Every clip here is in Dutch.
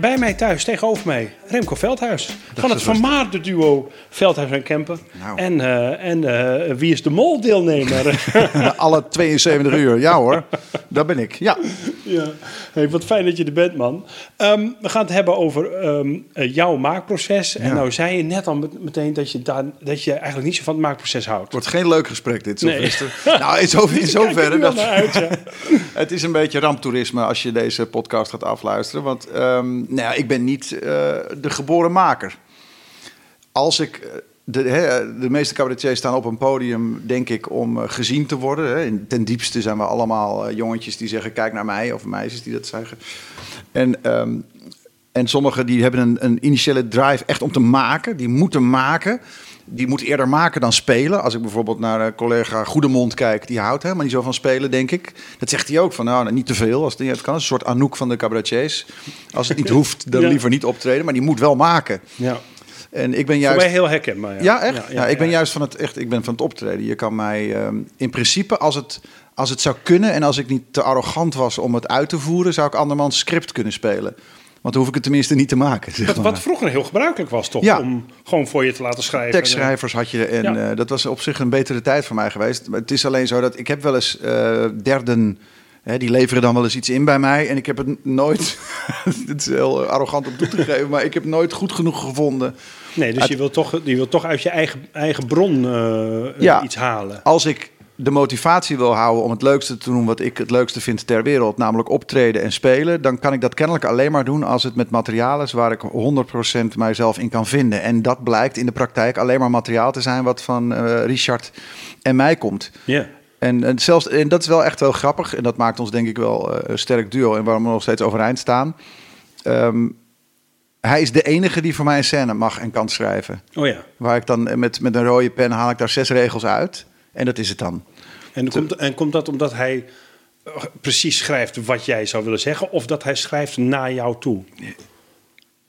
Bij mij thuis, tegenover mij, Remco Veldhuis. van het vermaarde duo Veldhuis en Kempen. Nou. En, eh, en eh, Wie is de Mol deelnemer? Alle 72 uur, ja hoor. Daar ben ik, ja. ja. Hey, wat fijn dat je er bent, man. Ehm, we gaan het hebben over ehm, eh, jouw maakproces. En nou zei je net al met- meteen dat je, daar, dat je eigenlijk niet zo van het maakproces houdt. Wordt geen leuk gesprek dit, Nee. Sylvester. Nou, in, zo, in Kijk er zoverre. Dat, naar uit, ja. het is een beetje ramptoerisme als je deze podcast gaat afluisteren. Want ehm, nou ja, ik ben niet eh, de geboren maker. Als ik... eh, De, de meeste cabaretiers staan op een podium, denk ik, om eh, gezien te worden. In- Ten diepste zijn we allemaal jongetjes die zeggen, kijk naar mij. Of meisjes die dat zeggen. En, ehm, en sommigen die hebben een, een initiële drive echt om te maken. Die moeten maken. Die moet eerder maken dan spelen. Als ik bijvoorbeeld naar een collega Goedemond kijk, die houdt helemaal niet zo van spelen, denk ik. Dat zegt hij ook van, nou, niet te veel als het niet kan. Een soort Anouk van de cabaretiers. Als het niet hoeft, dan Ja. liever niet optreden. Maar die moet wel maken. ja. En ik ben Voor juist... mij heel herkenbaar. Ja, Ja, echt? Ja, ik ben ja. juist van het, echt, ik ben van het optreden. Je kan mij ehm, in principe, als het, als het zou kunnen en als ik niet te arrogant was om het uit te voeren, zou ik andermans script kunnen spelen. Want dan hoef ik het tenminste niet te maken. Zeg Wat, maar. wat vroeger heel gebruikelijk was, toch? Ja. Om gewoon voor je te laten schrijven. Tekstschrijvers had je en Ja. eh, dat was op zich een betere tijd voor mij geweest. Maar het is alleen zo dat ik heb wel eens eh, derden, hè, die leveren dan wel eens iets in bij mij. En ik heb het nooit, het is heel arrogant om toe te geven, maar ik heb nooit goed genoeg gevonden. Nee, dus Uit- je wilt toch, je wilt toch uit je eigen, eigen bron eh, Ja. iets halen. Als ik de motivatie wil houden om het leukste te doen wat ik het leukste vind ter wereld, namelijk optreden en spelen, dan kan ik dat kennelijk alleen maar doen als het met materiaal is waar ik 100% mijzelf in kan vinden. En dat blijkt in de praktijk alleen maar materiaal te zijn wat van eh, Richard en mij komt. Ja. En, en, zelfs, en dat is wel echt wel grappig. En dat maakt ons denk ik wel eh, een sterk duo. En waarom we nog steeds overeind staan. Ehm, hij is de enige die voor mij een scène mag en kan schrijven. Oh ja. Waar ik dan eh, met, met een rode pen haal ik daar zes regels uit. En dat is het dan. En, komt, en komt dat omdat hij eh, precies schrijft wat jij zou willen zeggen, of dat hij schrijft naar jou toe?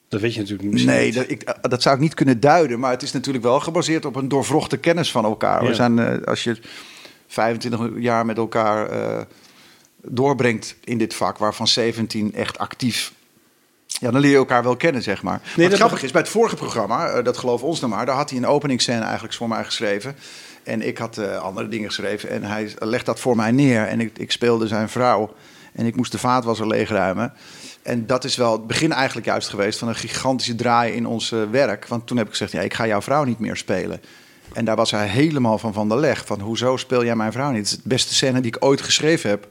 Dat weet je natuurlijk misschien Nee, niet. dat, ik, eh, dat zou ik niet kunnen duiden. Maar het is natuurlijk wel gebaseerd op een doorvrochte kennis van elkaar. Ja. We zijn, eh, als je 25 jaar met elkaar doorbrengt in dit vak, waarvan 17 echt actief. Ja, dan leer je elkaar wel kennen, zeg maar. Nee, Wat dat grappig is, bij het vorige programma, dat geloof ons nou maar, daar had hij een openingsscène eigenlijk voor mij geschreven. En ik had eh, andere dingen geschreven en hij legt dat voor mij neer. En ik, ik speelde zijn vrouw en ik moest de vaatwasser leegruimen. En dat is wel het begin eigenlijk juist geweest van een gigantische draai in ons eh, werk. Want toen heb ik gezegd, ja, ik ga jouw vrouw niet meer spelen. En daar was hij helemaal van van de leg. Van, hoezo speel jij mijn vrouw niet? Het is de beste scène die ik ooit geschreven heb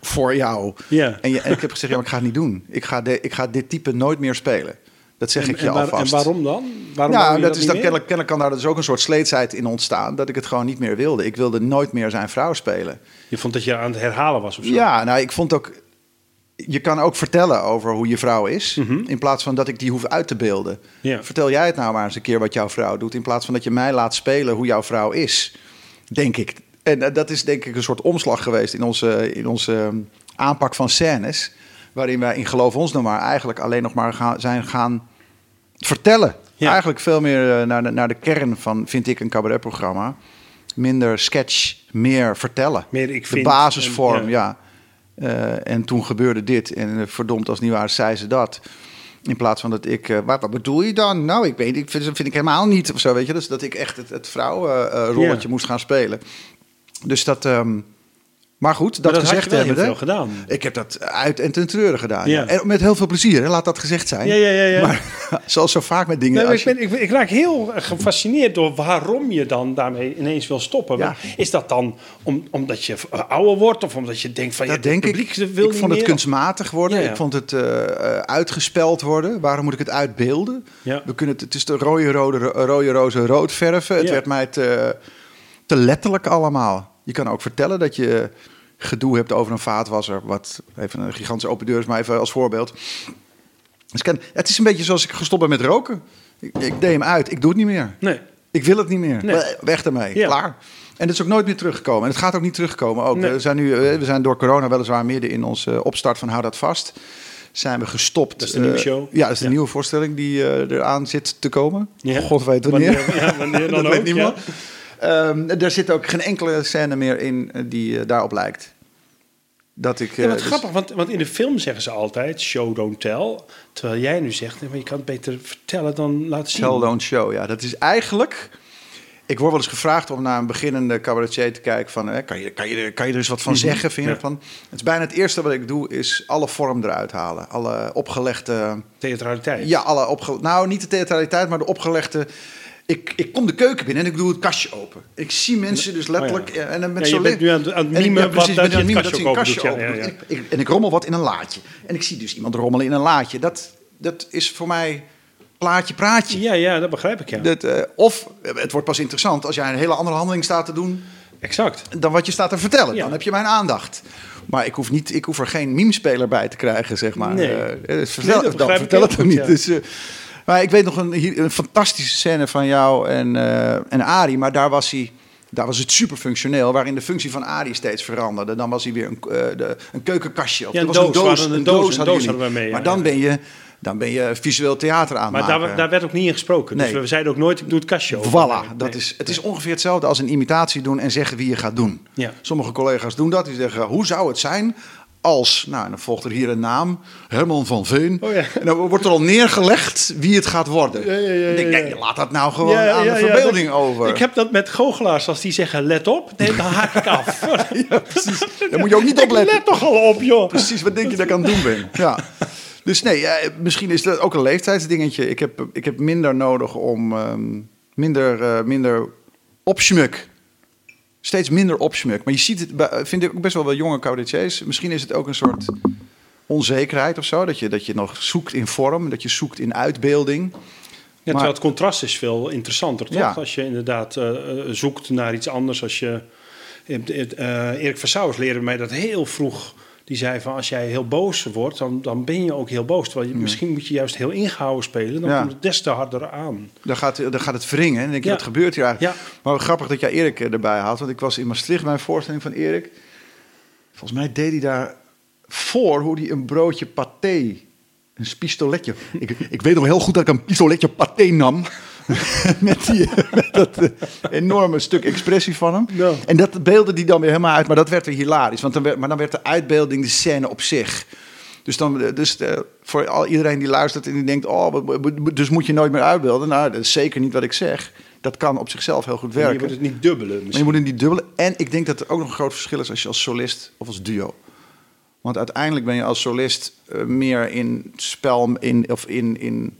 voor jou. Ja. En, je, en ik heb gezegd, ja, maar ik ga het niet doen. Ik ga, de, ik ga dit type nooit meer spelen. Dat zeg En, ik je en, waar- alvast. en waarom dan? Waarom Ja, dat is meer? kennelijk, kennelijk kan daar dus ook een soort sleetsheid in ontstaan. Dat ik het gewoon niet meer wilde. Ik wilde nooit meer zijn vrouw spelen. Je vond dat je aan het herhalen was of zo? Ja, nou, ik vond ook. Je kan ook vertellen over hoe je vrouw is. In plaats van dat ik die hoef uit te beelden. Mhm. Ja. Vertel jij het nou maar eens een keer wat jouw vrouw doet. In plaats van dat je mij laat spelen hoe jouw vrouw is. Denk ik. En eh, dat is denk ik een soort omslag geweest in onze, in onze ehm, aanpak van scènes. Waarin wij in Geloof ons nou maar eigenlijk alleen nog maar gaan, zijn gaan vertellen. Ja. Eigenlijk veel meer eh, naar de, naar de kern van, vind ik, een cabaretprogramma. Minder sketch, meer vertellen. Meer ik de vind basisvorm, en- ja. Eh, en toen gebeurde dit. En eh, verdomd als het niet waar, zei ze dat. In plaats van dat ik, wat, wat bedoel je dan? Nou, ik weet, ik vind, vind ik helemaal niet of zo, weet je. Dus dat ik echt het, het vrouwenrolletje Ja. moest gaan spelen. Dus dat, ehm, maar goed, dat, Maar dat had gezegd heel hebben. gedaan. Ik heb dat uit en ten treuren gedaan. Ja. Ja. En met heel veel plezier, hè, laat dat gezegd zijn. Ja, ja, ja, ja. Maar zoals zo vaak met dingen. Nee, ik, je- ben, ik, ik raak heel gefascineerd door waarom je dan daarmee ineens wil stoppen. Ja. Is dat dan om, omdat je eh, ouder wordt of omdat je denkt van ja, dat het denk ik. publiek wil Ik niet vond het kunstmatig worden. Ik vond het eh, eh, uitgespeld worden. Waarom moet ik het uitbeelden? We kunnen het, het is de rode, rode, rode roze rood verven. Het werd mij te, te letterlijk allemaal. Je kan ook vertellen dat je gedoe hebt over een vaatwasser. Wat even een gigantische open deur is, maar even als voorbeeld. Dus kan- het is een beetje zoals ik gestopt ben met roken. Ik, ik deed hem uit, ik doe het niet meer. Nee. Ik wil het niet meer. Nee. Weg ermee. Ja. Klaar. En het is ook nooit meer teruggekomen. En het gaat ook niet terugkomen. Ook. Nee. We, zijn nu, eh, we zijn door corona weliswaar midden in onze opstart van Hou dat vast. Zijn we gestopt. Dat is de nieuwe eh, show. Ja, dat is de Ja. nieuwe voorstelling die eh, eraan zit te komen. Ja. God weet wanneer. Wanneer, ja, wanneer dan dat ook. weet niemand. Ehm, er zit ook geen enkele scène meer in eh, die eh, daarop lijkt. Dat ik. Ja, eh, wat dus- grappig, want, want in de film zeggen ze altijd show don't tell. Terwijl jij nu zegt, nee, maar je kan het beter vertellen dan laten zien. Tell, don't show. Ja, dat is eigenlijk. Ik word wel eens gevraagd om naar een beginnende cabaretier te kijken. Van, hè, kan, je, kan, je, er- kan je er eens wat van Mhm. zeggen? Vind je Ja. ervan? Het is bijna het eerste wat ik doe, is alle vorm eruit halen. Alle opgelegde. Theatraliteit. Ja, alle opge, nou, niet de theatraliteit, maar de opgelegde. Ik, ik kom de keuken binnen en ik doe het kastje open. Ik zie mensen dus letterlijk. Oh ja. eh, En dan met Ja, je bent nu aan het- aan mimen precies, dat je het kastje dat een kastje doet, open ja. Ik- En ik rommel wat in een laadje. En ik zie dus iemand rommelen in een laadje. Dat, dat is voor mij plaatje praatje. ja, ja, dat begrijp ik, ja. Dat, eh, of eh, het wordt pas interessant als jij een hele andere handeling staat te doen Exact. dan wat je staat te vertellen. Dan heb je mijn aandacht. Maar ik hoef, niet, ik hoef er geen memespeler bij te krijgen, zeg maar. Nee. Eh, Nee, vertel, dat dan vertel het ook niet. Dus, maar ik weet nog een, een fantastische scène van jou en, eh en Arie. Maar daar was hij... Daar was het super functioneel, waarin de functie van Arie steeds veranderde. Dan was hij weer een, eh, de, een keukenkastje. Of Ja, een was doos. Een doos, een hadden doos jullie. hadden we mee, Maar ja, dan, ja. Ben je, dan ben je visueel theater aan het Maar daar, daar werd ook niet in gesproken. Dus Nee. we zeiden ook nooit, ik doe het kastje open. Voilà, Nee, dat is, het is ongeveer hetzelfde als een imitatie doen en zeggen wie je gaat doen. Sommige collega's doen dat. Die zeggen, hoe zou het zijn als... Nou, en dan volgt er hier een naam. Herman van Veen. Oh ja. En dan wordt er al neergelegd wie het gaat worden. Ja, ja, ja, Ik denk, ja, ja. laat dat nou gewoon Ja, aan ja, de ja, verbeelding dat- over. Ik heb dat met goochelaars, als die zeggen let op, nee, dan haak ik af. Daar moet je ook niet op letten. Let toch al op, joh. Precies, wat denk je dat ik aan het doen ben? Ja. Dus nee, ja, misschien is dat ook een leeftijdsdingetje. Ik heb, ik heb minder nodig om... ehm, minder, eh, minder opschmuk. Steeds minder opschmuk. Maar je ziet het, bij- vind ik ook best wel wel jonge cabaretiers. Misschien is het ook een soort onzekerheid of zo. Dat je, dat je nog zoekt in vorm, dat je zoekt in uitbeelding. Ja, terwijl het contrast is veel interessanter, toch? Ja. Als je inderdaad eh, eh, zoekt naar iets anders. Als je, eh, Erik Versauwers leerde mij dat heel vroeg. Die zei van als jij heel boos wordt, dan, dan ben je ook heel boos. Terwijl je, misschien moet je juist heel ingehouden spelen. Dan Ja. komt het des te harder aan. Dan gaat, dan gaat het wringen. En denk je, wat gebeurt hier eigenlijk? Ja. Maar grappig dat jij Erik erbij haalt. Want ik was in Maastricht bij een voorstelling van Erik. Volgens mij deed hij daar voor hoe hij een broodje paté... Een pistoletje. Ik, ik weet nog heel goed dat ik een pistoletje paté nam. met, die, met dat eh, enorme stuk expressie van hem. En dat beelde die dan weer helemaal uit. Maar dat werd weer hilarisch. Want dan werd, maar dan werd de uitbeelding de scène op zich. Dus, dan, dus eh, voor al, iedereen die luistert en die denkt... Oh, dus moet je nooit meer uitbeelden. Nou, dat is zeker niet wat ik zeg. Dat kan op zichzelf heel goed En je werken. moet het niet dubbelen. Maar je misschien. moet in die dubbele. En ik denk dat er ook nog een groot verschil is als je als solist of als duo. Want uiteindelijk ben je als solist eh, meer in spel, in, of in, in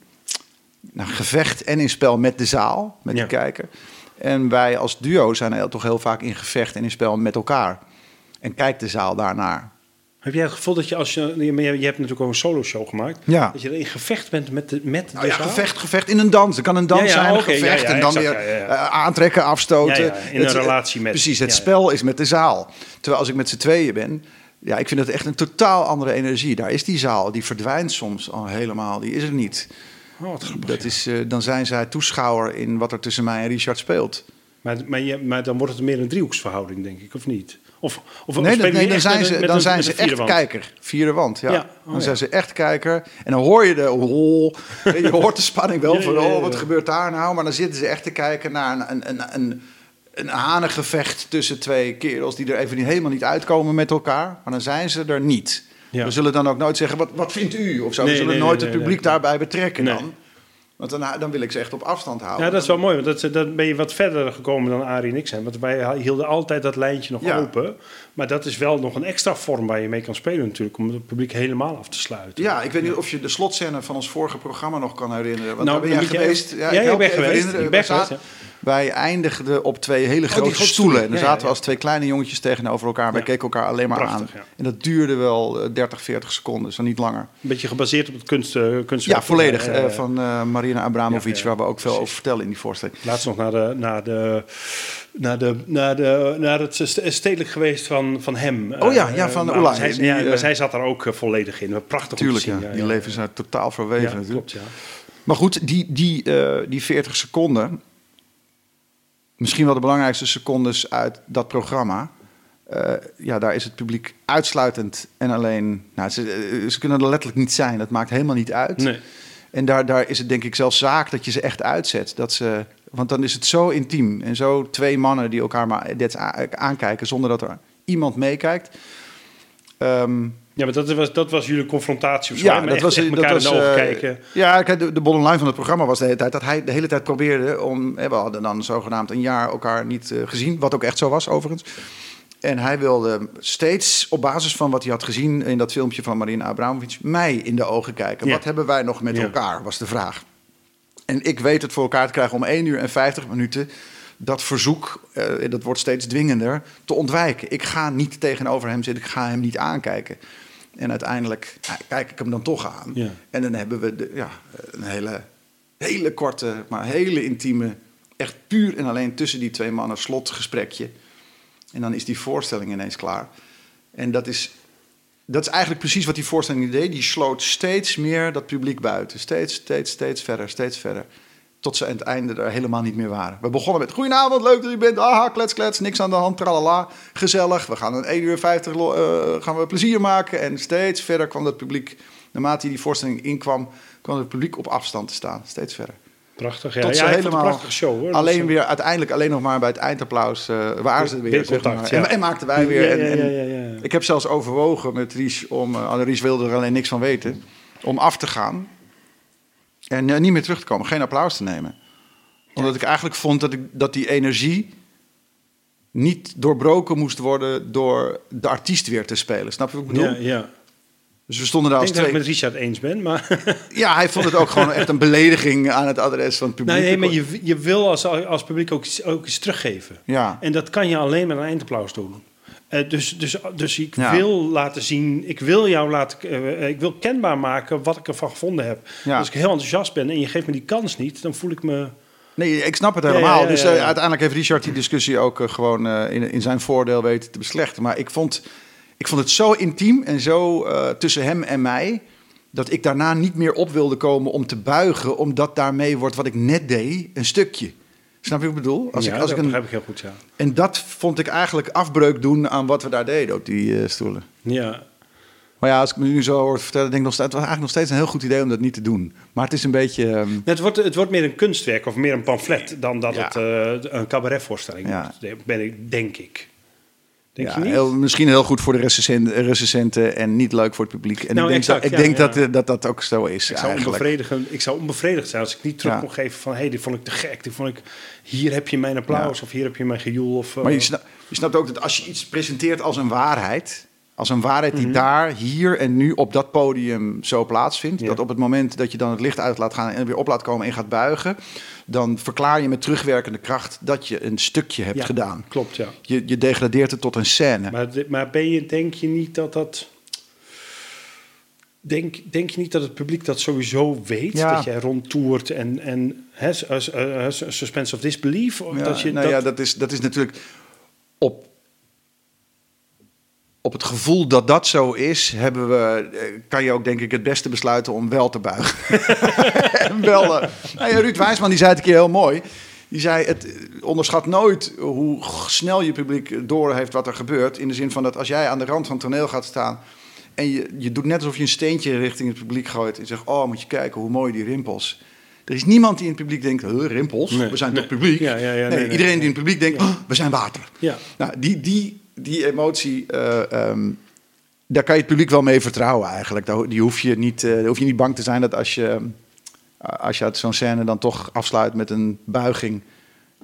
nou, gevecht en in spel met de zaal, met Ja. de kijker. En wij als duo zijn heel- toch heel vaak in gevecht en in spel met elkaar. En kijkt de zaal daarnaar. Heb jij het gevoel dat je als je... Je hebt natuurlijk ook een solo show gemaakt. Ja. Dat je in gevecht bent met de, met Nou de ja, zaal? gevecht, gevecht in een dans. Er kan een dans Ja, ja, zijn, ja, gevecht ja, en dan exact, weer ja, ja. eh, aantrekken, afstoten. Ja, ja, in een Het- relatie met- Precies, het ja, ja. spel is met de zaal. Terwijl als ik met z'n tweeën ben, ja, ik vind het echt een totaal andere energie. Daar is die zaal, die verdwijnt soms al helemaal, die is er niet. Oh, wat grappig. Dat is, eh, dan zijn zij toeschouwer in wat er tussen mij en Richard speelt. Maar, maar, je, maar dan wordt het meer een driehoeksverhouding, denk ik, of niet? Of, of Nee, dat- nee dan zijn ze, dan een- zijn ze echt wand? kijker. Vierde wand, ja. Ja, oh, dan ja. zijn ze echt kijker. En dan hoor je de... Oh, je hoort de spanning wel van... Oh, wat gebeurt daar nou? Maar dan zitten ze echt te kijken naar een, een, een, een, een hanengevecht tussen twee kerels... die er even niet, helemaal niet uitkomen met elkaar. Maar dan zijn ze er niet. Ja. We zullen dan ook nooit zeggen... Wat, wat vindt u? Of zo. Nee, We zullen nee, nooit nee, het publiek daarbij betrekken dan. Want dan, dan wil ik ze echt op afstand houden. Ja, dat is wel mooi, want dat, dan ben je wat verder gekomen dan Arie en ik zijn. Want wij hielden altijd dat lijntje nog Ja. open. Maar dat is wel nog een extra vorm waar je mee kan spelen natuurlijk, om het publiek helemaal af te sluiten. Ja, ik weet niet of je de slotscène van ons vorige programma nog kan herinneren. Want Nou, daar ben jij geweest. Ja, ik ben geweest. Ik ben geweest, Wij eindigden op twee hele grote Oh, grote stoelen. En dan Ja, zaten we als twee kleine jongetjes tegenover elkaar. Wij Ja. keken elkaar alleen maar Prachtig, aan. ja. En dat duurde wel eh, 30, 40 seconden, zo niet langer. Een beetje gebaseerd op het kunst, eh kunst Ja, volledig. Eh, van eh, Marina Abramovic, waar we ook veel over vertellen in die voorstelling. Laatst nog naar, de, naar, de, naar, de, naar, de, naar het st- stedelijk geweest van, van hem. Oh ja, Eh, ja, van maar Oelai. Zij, Die, ja, eh, zij zat daar ook eh, volledig in. Prachtig Tuurlijk, om ja. te zien. Die leven zijn totaal verweven Ja, natuurlijk. klopt, ja. Maar goed, die, die, eh, die 40 seconden, misschien wel de belangrijkste secondes uit dat programma. eh, ja, daar is het publiek uitsluitend en alleen. Nou, ze, eh, ze kunnen er letterlijk niet zijn. Dat maakt helemaal niet uit. Nee. En daar, daar is het denk ik zelfs zaak dat je ze echt uitzet. Dat ze, want dan is het zo intiem. En zo twee mannen die elkaar maar dit aankijken zonder dat er iemand meekijkt. Ehm, Ja, maar dat was, dat was jullie confrontatie of zo. ja, dat echt- was, echt dat elkaar was in de ogen eh, kijken. Ja, kijk, de, de bottom line van het programma was de hele tijd dat hij de hele tijd probeerde om. hè, We hadden dan zogenaamd een jaar elkaar niet eh, gezien, wat ook echt zo was overigens. En hij wilde steeds op basis van wat hij had gezien in dat filmpje van Marina Abramovic mij in de ogen kijken. Ja. Wat hebben wij nog met Ja. elkaar, was de vraag. En ik weet het voor elkaar te krijgen om 1 uur en 50 minuten dat verzoek, eh, dat wordt steeds dwingender, te ontwijken. Ik ga niet tegenover hem zitten, ik ga hem niet aankijken. En uiteindelijk kijk ik hem dan toch aan. Ja. En dan hebben we de, ja, een hele, hele korte, maar hele intieme, echt puur en alleen tussen die twee mannen slotgesprekje. En dan is die voorstelling ineens klaar. En dat is, dat is eigenlijk precies wat die voorstelling deed. Die sloot steeds meer dat publiek buiten. Steeds, steeds, steeds verder, steeds verder. Tot ze aan het einde er helemaal niet meer waren. We begonnen met: Goedenavond, leuk dat u bent. Aha, klets, klets, niks aan de hand, tralala. Gezellig. We gaan een 1 uur 50 lo- eh, gaan we plezier maken. En steeds verder kwam dat publiek. Naarmate die voorstelling inkwam, kwam het publiek op afstand te staan. Steeds verder. Prachtig, ja. Tot ja, ze helemaal een prachtige show, hoor. Alleen weer, uiteindelijk alleen nog maar bij het eindapplaus eh, waren ze weer. Zeg maar. en, en maakten wij weer. En, en. Ik heb zelfs overwogen met Ries om. Uh, Ries wilde er alleen niks van weten. Om af te gaan. En eh, niet meer terug te komen. Geen applaus te nemen. Omdat ik eigenlijk vond dat, ik, dat die energie. niet doorbroken moest worden door de artiest weer te spelen. Snap je wat ik bedoel? ja, ja. Dus we stonden daar Ik als denk dat ik met Richard eens ben, maar... Ja, hij vond het ook gewoon echt een belediging aan het adres van het publiek. nee, nee, maar je, je wil als, als publiek ook, ook iets teruggeven. Ja. En dat kan je alleen met een eindapplaus doen. Eh, dus, dus, dus ik Ja. wil laten zien, ik wil jou laten, eh, ik wil kenbaar maken wat ik ervan gevonden heb. Ja. Als ik heel enthousiast ben en je geeft me die kans niet, dan voel ik me. Nee, ik snap het helemaal. ja, Dus eh, uiteindelijk heeft Richard die discussie ook gewoon in, in zijn voordeel weten te beslechten. Maar ik vond, ik vond het zo intiem en zo eh, tussen hem en mij. dat ik daarna niet meer op wilde komen om te buigen. omdat daarmee wordt wat ik net deed een stukje. Snap je wat ik bedoel? Als ja, ik, als dat ik een, begrijp ik heel goed, ja. en dat vond ik eigenlijk afbreuk doen aan wat we daar deden op die eh, stoelen. Ja, Maar ja, als ik me nu zo hoor vertellen, denk ik nog steeds, het was eigenlijk nog steeds een heel goed idee om dat niet te doen. Maar het is een beetje. ehm, het, wordt, het wordt meer een kunstwerk of meer een pamflet dan dat Ja. het eh, een cabaretvoorstelling Ja. wordt. Ben ik, denk ik. Denk ja, je niet? heel- misschien heel goed voor de recensenten, en niet leuk voor het publiek. En Nou, ik denk, exact, dat, ik ja, denk ja. Dat, eh, dat dat ook zo is Ik zou, onbevredigend, ik zou onbevredigd zijn als ik niet terug kon geven van... hé, hey, dit vond ik te gek, dit vond ik... hier heb je mijn applaus of hier heb je mijn gejoel. Of, eh, Maar je snapt, je snapt ook dat als je iets presenteert als een waarheid... als een waarheid Mhm. die daar, hier en nu op dat podium zo plaatsvindt... Ja. dat op het moment dat je dan het licht uit laat gaan en weer op laat komen en gaat buigen... dan verklaar je met terugwerkende kracht dat je een stukje hebt ja, gedaan. Klopt, ja. Je, je degradeert het tot een scène. Maar, maar ben je, denk je niet dat dat... Denk, denk je niet dat het publiek dat sowieso weet? Ja. Dat jij rondtoert en... en hè, eh, s- suspense of disbelief? Of Ja, dat je, nou dat, ja, dat is, dat is natuurlijk op, op het gevoel dat dat zo is, hebben we, eh, kan je ook denk ik het beste besluiten om wel te buigen. en wel, eh, nou ja, Ruud Wijsman die zei het een keer heel mooi. Die zei, het eh, onderschat nooit hoe snel je publiek door heeft wat er gebeurt. In de zin van dat als jij aan de rand van het toneel gaat staan... en je, je doet net alsof je een steentje richting het publiek gooit... en zegt, oh, moet je kijken hoe mooi die rimpels... Er is niemand die in het publiek denkt, huh, rimpels, Nee, we zijn nee. toch publiek? Ja, ja, ja, nee, iedereen die in het publiek denkt, oh, we zijn water. Ja. Nou, die, die, die emotie, eh, ehm, daar kan je het publiek wel mee vertrouwen eigenlijk. Daar, die hoef je, niet, eh, hoef je niet bang te zijn dat als je, als je uit zo'n scène dan toch afsluit met een buiging...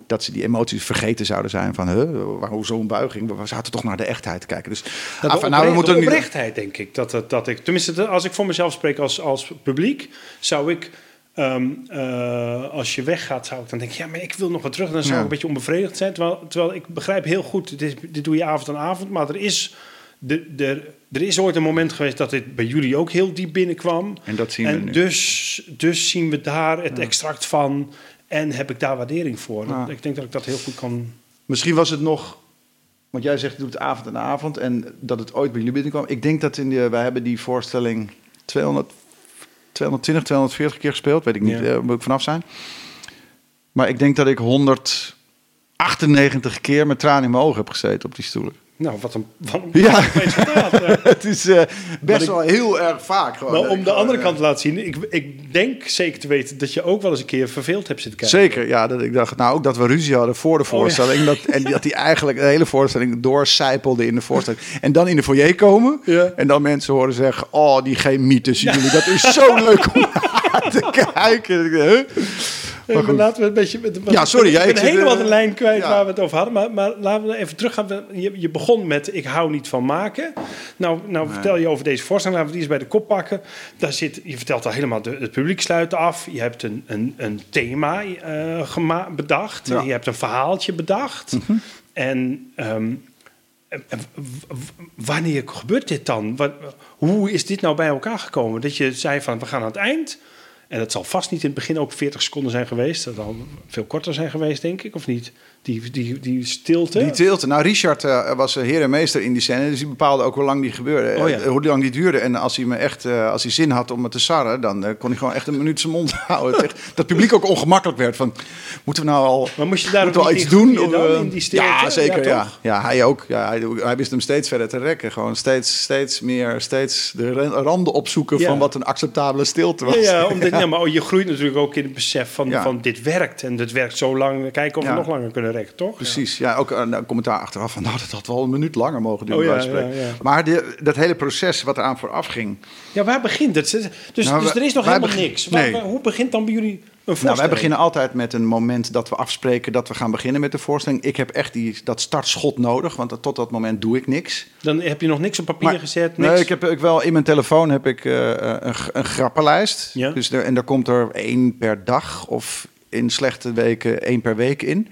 dat ze die emoties vergeten zouden zijn van, huh, waarom zo'n buiging? We zaten toch naar de echtheid te kijken. Dus, Nou, af- nou, we moeten de nu- oprechtheid, denk ik. Dat, dat, dat ik tenminste, als ik voor mezelf spreek als, als publiek, zou ik. Ehm, eh, als je weggaat, zou ik dan denken: ja, maar ik wil nog wat terug. Dan zou Ja. ik een beetje onbevredigd zijn. Terwijl, terwijl ik begrijp heel goed: dit, is- dit doe je avond aan avond. Maar er is, de, de, er is ooit een moment geweest dat dit bij jullie ook heel diep binnenkwam. En dat zien we nu. dus, dus zien we daar het extract van en heb ik daar waardering voor. Ja. Ik denk dat ik dat heel goed kan... Misschien was het nog, want jij zegt je doet het avond en avond en dat het ooit bij jullie binnenkwam. Ik denk dat in de, wij hebben die voorstelling 200, 220, 240 keer gespeeld, weet ik niet, Ja. eh, moet ik vanaf zijn. Maar ik denk dat ik 198 keer met tranen in mijn ogen heb gezeten op die stoelen. Nou, wat een, wat een Ja. resultaat. het is eh, best ik- wel heel erg vaak. Gewoon, Maar om de andere eh, kant te laten zien, ik, ik denk zeker te weten dat je ook wel eens een keer verveeld hebt zitten kijken. Zeker, ja. Dat ik dacht, nou ook dat we ruzie hadden voor de Oh, ja. voorstelling. dat, en dat die eigenlijk de hele voorstelling doorcijpelde in de voorstelling. En dan in de foyer komen. Ja. En dan mensen horen zeggen, oh, die chemie tussen jullie. Dat is zo leuk om naar te kijken. Huh? Maar laten we een beetje... met- Ja, sorry, Ik jij- ben ik zit, helemaal eh, de lijn kwijt ja. waar we het over hadden. Maar, maar laten we even teruggaan. Je, je begon met ik hou niet van maken. Nou, nou vertel je over deze voorstelling. Laten we die eens bij de kop pakken. Daar zit, je vertelt al helemaal, de, het publiek sluit af. Je hebt een, een, een thema eh, bedacht. Ja. Mhm. Je hebt een verhaaltje bedacht. En... ehm, en- w- wanneer gebeurt dit dan? Hoe is dit nou bij elkaar gekomen? Dat je zei van we gaan aan het eind. En dat zal vast niet in het begin ook 40 seconden zijn geweest. Dat zal veel korter zijn geweest, denk ik, of niet? Die, die, die stilte. Die tilte. Nou, Richard eh, was heer en meester in die scène. Dus die bepaalde ook hoe lang die gebeurde. Oh ja. eh, hoe lang die duurde. En als hij, me echt, eh, als hij zin had om me te sarren... dan kon hij gewoon echt een minuut zijn mond houden. Echt- dat publiek ook ongemakkelijk werd. Van, moeten we nou al... maar moest je daar moeten ook we niet iets doen? Of, in die stilte? Ja, zeker. Ja, Ja, hij ook. Ja, hij, hij wist hem steeds verder te rekken. Gewoon steeds, steeds meer, steeds de ra- randen opzoeken... Van wat een acceptabele stilte was. Ja, omdat, ja, maar je groeit natuurlijk ook in het besef van, van dit werkt. En dit werkt zo lang. Kijken of we nog langer kunnen toch? Precies, ja, ook een, een commentaar achteraf van, nou, dat had wel een minuut langer mogen duren. Oh ja, ja. Maar de, dat hele proces wat eraan vooraf ging, Ja, waar begint het? Dus, Nou, dus er is nog helemaal begin- niks. Waar- nee. waar- hoe begint dan bij jullie een voorstelling? Nou, wij beginnen altijd met een moment dat we afspreken dat we gaan beginnen met de voorstelling. Ik heb echt die, dat startschot nodig, want tot dat moment doe ik niks. Dan heb je nog niks op papier Maar- gezet, niks? Nee, ik heb ik wel in mijn telefoon heb ik eh, een, een grappenlijst. Ja. Dus er, en daar komt er één per dag of in slechte weken één per week in.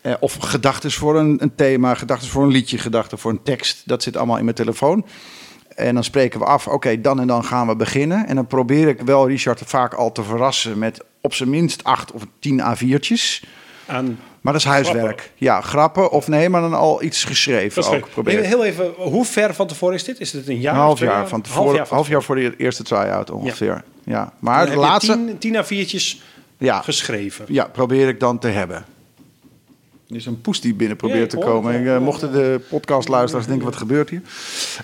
Eh, of gedachten voor een, een thema, gedachten voor een liedje, gedachten voor een tekst. Dat zit allemaal in mijn telefoon. En dan spreken we af, oké, dan en dan gaan we beginnen. En dan probeer ik wel Richard vaak al te verrassen met op zijn minst acht of tien A4'tjes. Aan Maar dat is huiswerk. Grappen. Ja, grappen of nee, maar dan al iets geschreven ook. Probeer. Heel even, hoe ver van tevoren is dit? Is het een jaar? Een half jaar van tevoren. Half Half jaar voor de eerste try-out ongeveer. Ja. Dan Maar de laatste Tien, tien A4'tjes ja, geschreven. ja, probeer ik dan te hebben. Er is een poes die binnen probeert te hoor komen. Ik, ja. eh, mochten de podcastluisteraars denken, wat gebeurt hier?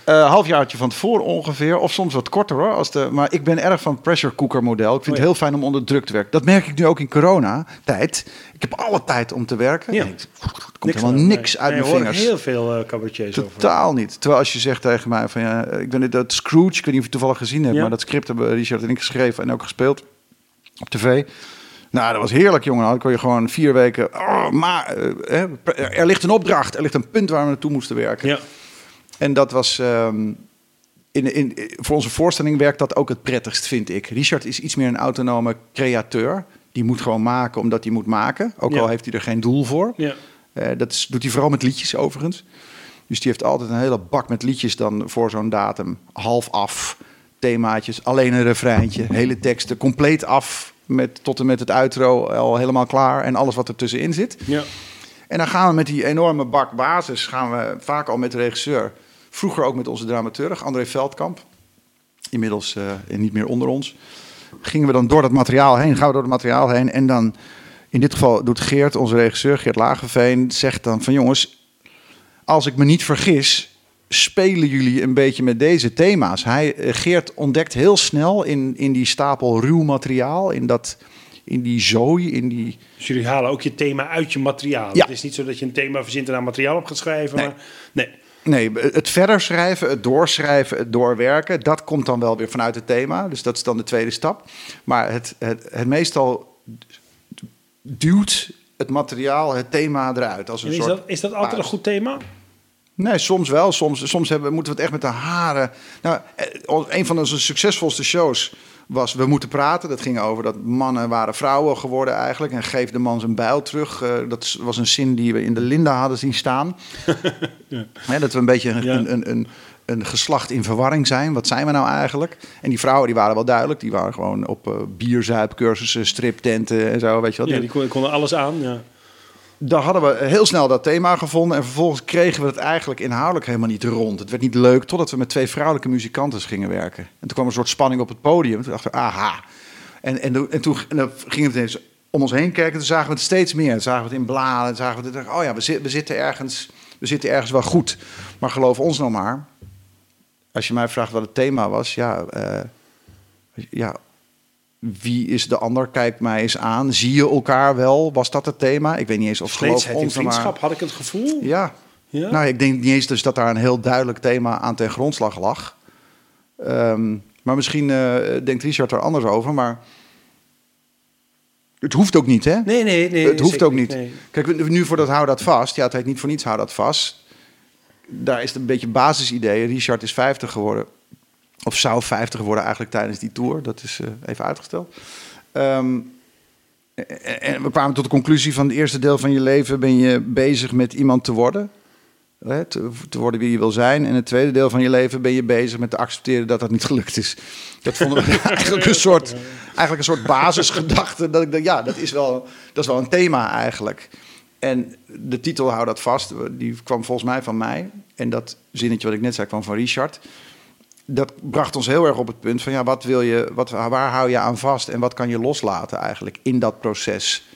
Eh halfjaartje van tevoren ongeveer. Of soms wat korter hoor. Als de, maar ik ben erg van het pressure cooker model. Ik vind Oh ja. het heel fijn om onder druk te werken. Dat merk ik nu ook in corona-tijd. Ik heb alle tijd om te werken. Ja. Ik- er komt helemaal aan. niks Nee. uit Nee, mijn vingers. heel veel uh, cabaretiers over. Totaal niet. Terwijl als je zegt tegen mij van ja, ik ben dat Scrooge, ik weet niet of je het toevallig gezien hebt, Ja. maar dat script hebben Richard en ik geschreven en ook gespeeld op tv. Nou, dat was heerlijk, jongen. Dan kon je gewoon vier weken. Oh, maar eh, er ligt een opdracht, er ligt een punt waar we naartoe moesten werken. Ja. En dat was. ehm, in, in, voor onze voorstelling werkt dat ook het prettigst, vind ik. Richard is iets meer een autonome createur. Die moet gewoon maken omdat hij moet maken. Ook Ja. al heeft hij er geen doel voor. Ja. Eh, dat is, doet hij vooral met liedjes overigens. Dus die heeft altijd een hele bak met liedjes dan voor zo'n datum. Half af, themaatjes, alleen een refreintje, hele teksten, compleet af. Met, tot en met het outro al helemaal klaar en alles wat er tussenin zit. Ja. En dan gaan we met die enorme bak basis, gaan we vaak al met de regisseur. Vroeger ook met onze dramaturg, André Veldkamp. Inmiddels eh, niet meer onder ons. Gingen we dan door dat materiaal heen, gaan we door het materiaal heen. En dan, in dit geval doet Geert, onze regisseur, Geert Lagerveen, zegt dan van jongens, als ik me niet vergis, spelen jullie een beetje met deze thema's. Hij, eh, Geert ontdekt heel snel in, in die stapel ruw materiaal, in, dat, in die zooi, in die... Dus jullie halen ook je thema uit je materiaal. Ja. Het is niet zo dat je een thema verzint en daar materiaal op gaat schrijven. Nee. Maar, nee. Nee, het verder schrijven, het doorschrijven, het doorwerken, dat komt dan wel weer vanuit het thema. Dus dat is dan de tweede stap. Maar het, het, het meestal duwt het materiaal, het thema eruit. Als een En is, soort dat, is dat altijd een goed thema? Nee, soms wel. Soms, soms hebben, moeten we het echt met de haren. Nou, eh, een van onze succesvolste shows was We moeten praten. Dat ging over dat mannen waren vrouwen geworden eigenlijk. En geef de man zijn bijl terug. Uh, dat was een zin die we in de Linda hadden zien staan. ja. dat we een beetje een, een, een, een, een, geslacht in verwarring zijn. Wat zijn we nou eigenlijk? En die vrouwen die waren wel duidelijk. Die waren gewoon op uh, bierzuipcursussen, striptenten en zo. Weet je wat? Ja, die konden alles aan, ja daar hadden we heel snel dat thema gevonden. En vervolgens kregen we het eigenlijk inhoudelijk helemaal niet rond. Het werd niet leuk totdat we met twee vrouwelijke muzikanten gingen werken. En toen kwam een soort spanning op het podium. Toen dachten we, aha. En, en, en toen gingen we ineens om ons heen kijken. Toen zagen we het steeds meer. Toen zagen we het in bladen. zagen we het. Oh ja, we, we, zitten ergens, we zitten ergens wel goed. Maar geloof ons nou maar. Als je mij vraagt wat het thema was. Ja, uh, ja wie is de ander? Kijk mij eens aan. Zie je elkaar wel? Was dat het thema? Ik weet niet eens of geloof ons vriendschap maar... had ik het gevoel. Ja. ja. Nou, ik denk niet eens dus dat daar een heel duidelijk thema aan ten grondslag lag. Um, maar misschien uh, denkt Richard er anders over, maar het hoeft ook niet, hè? Nee, nee, nee. Het hoeft ook niet. Nee. Kijk, nu voor dat hou dat vast. Ja, het heet niet voor niets hou dat vast. Daar is het een beetje basisidee. Richard is 50 geworden. Of zou 50 worden eigenlijk tijdens die tour. Dat is uh, even uitgesteld. Um, en we kwamen tot de conclusie van het eerste deel van je leven ben je bezig met iemand te worden. Hè, te, te, worden wie je wil zijn. En het tweede deel van je leven ben je bezig met te accepteren dat dat niet gelukt is. Dat vonden we eigenlijk een soort, eigenlijk een soort basisgedachte. Dat ik dacht, ja, dat is, wel, dat is wel een thema eigenlijk. En de titel hou dat vast. Die kwam volgens mij van mij. En dat zinnetje wat ik net zei kwam van Richard dat bracht ons heel erg op het punt van ja, wat wil je, wat, waar hou je aan vast en wat kan je loslaten eigenlijk in dat proces?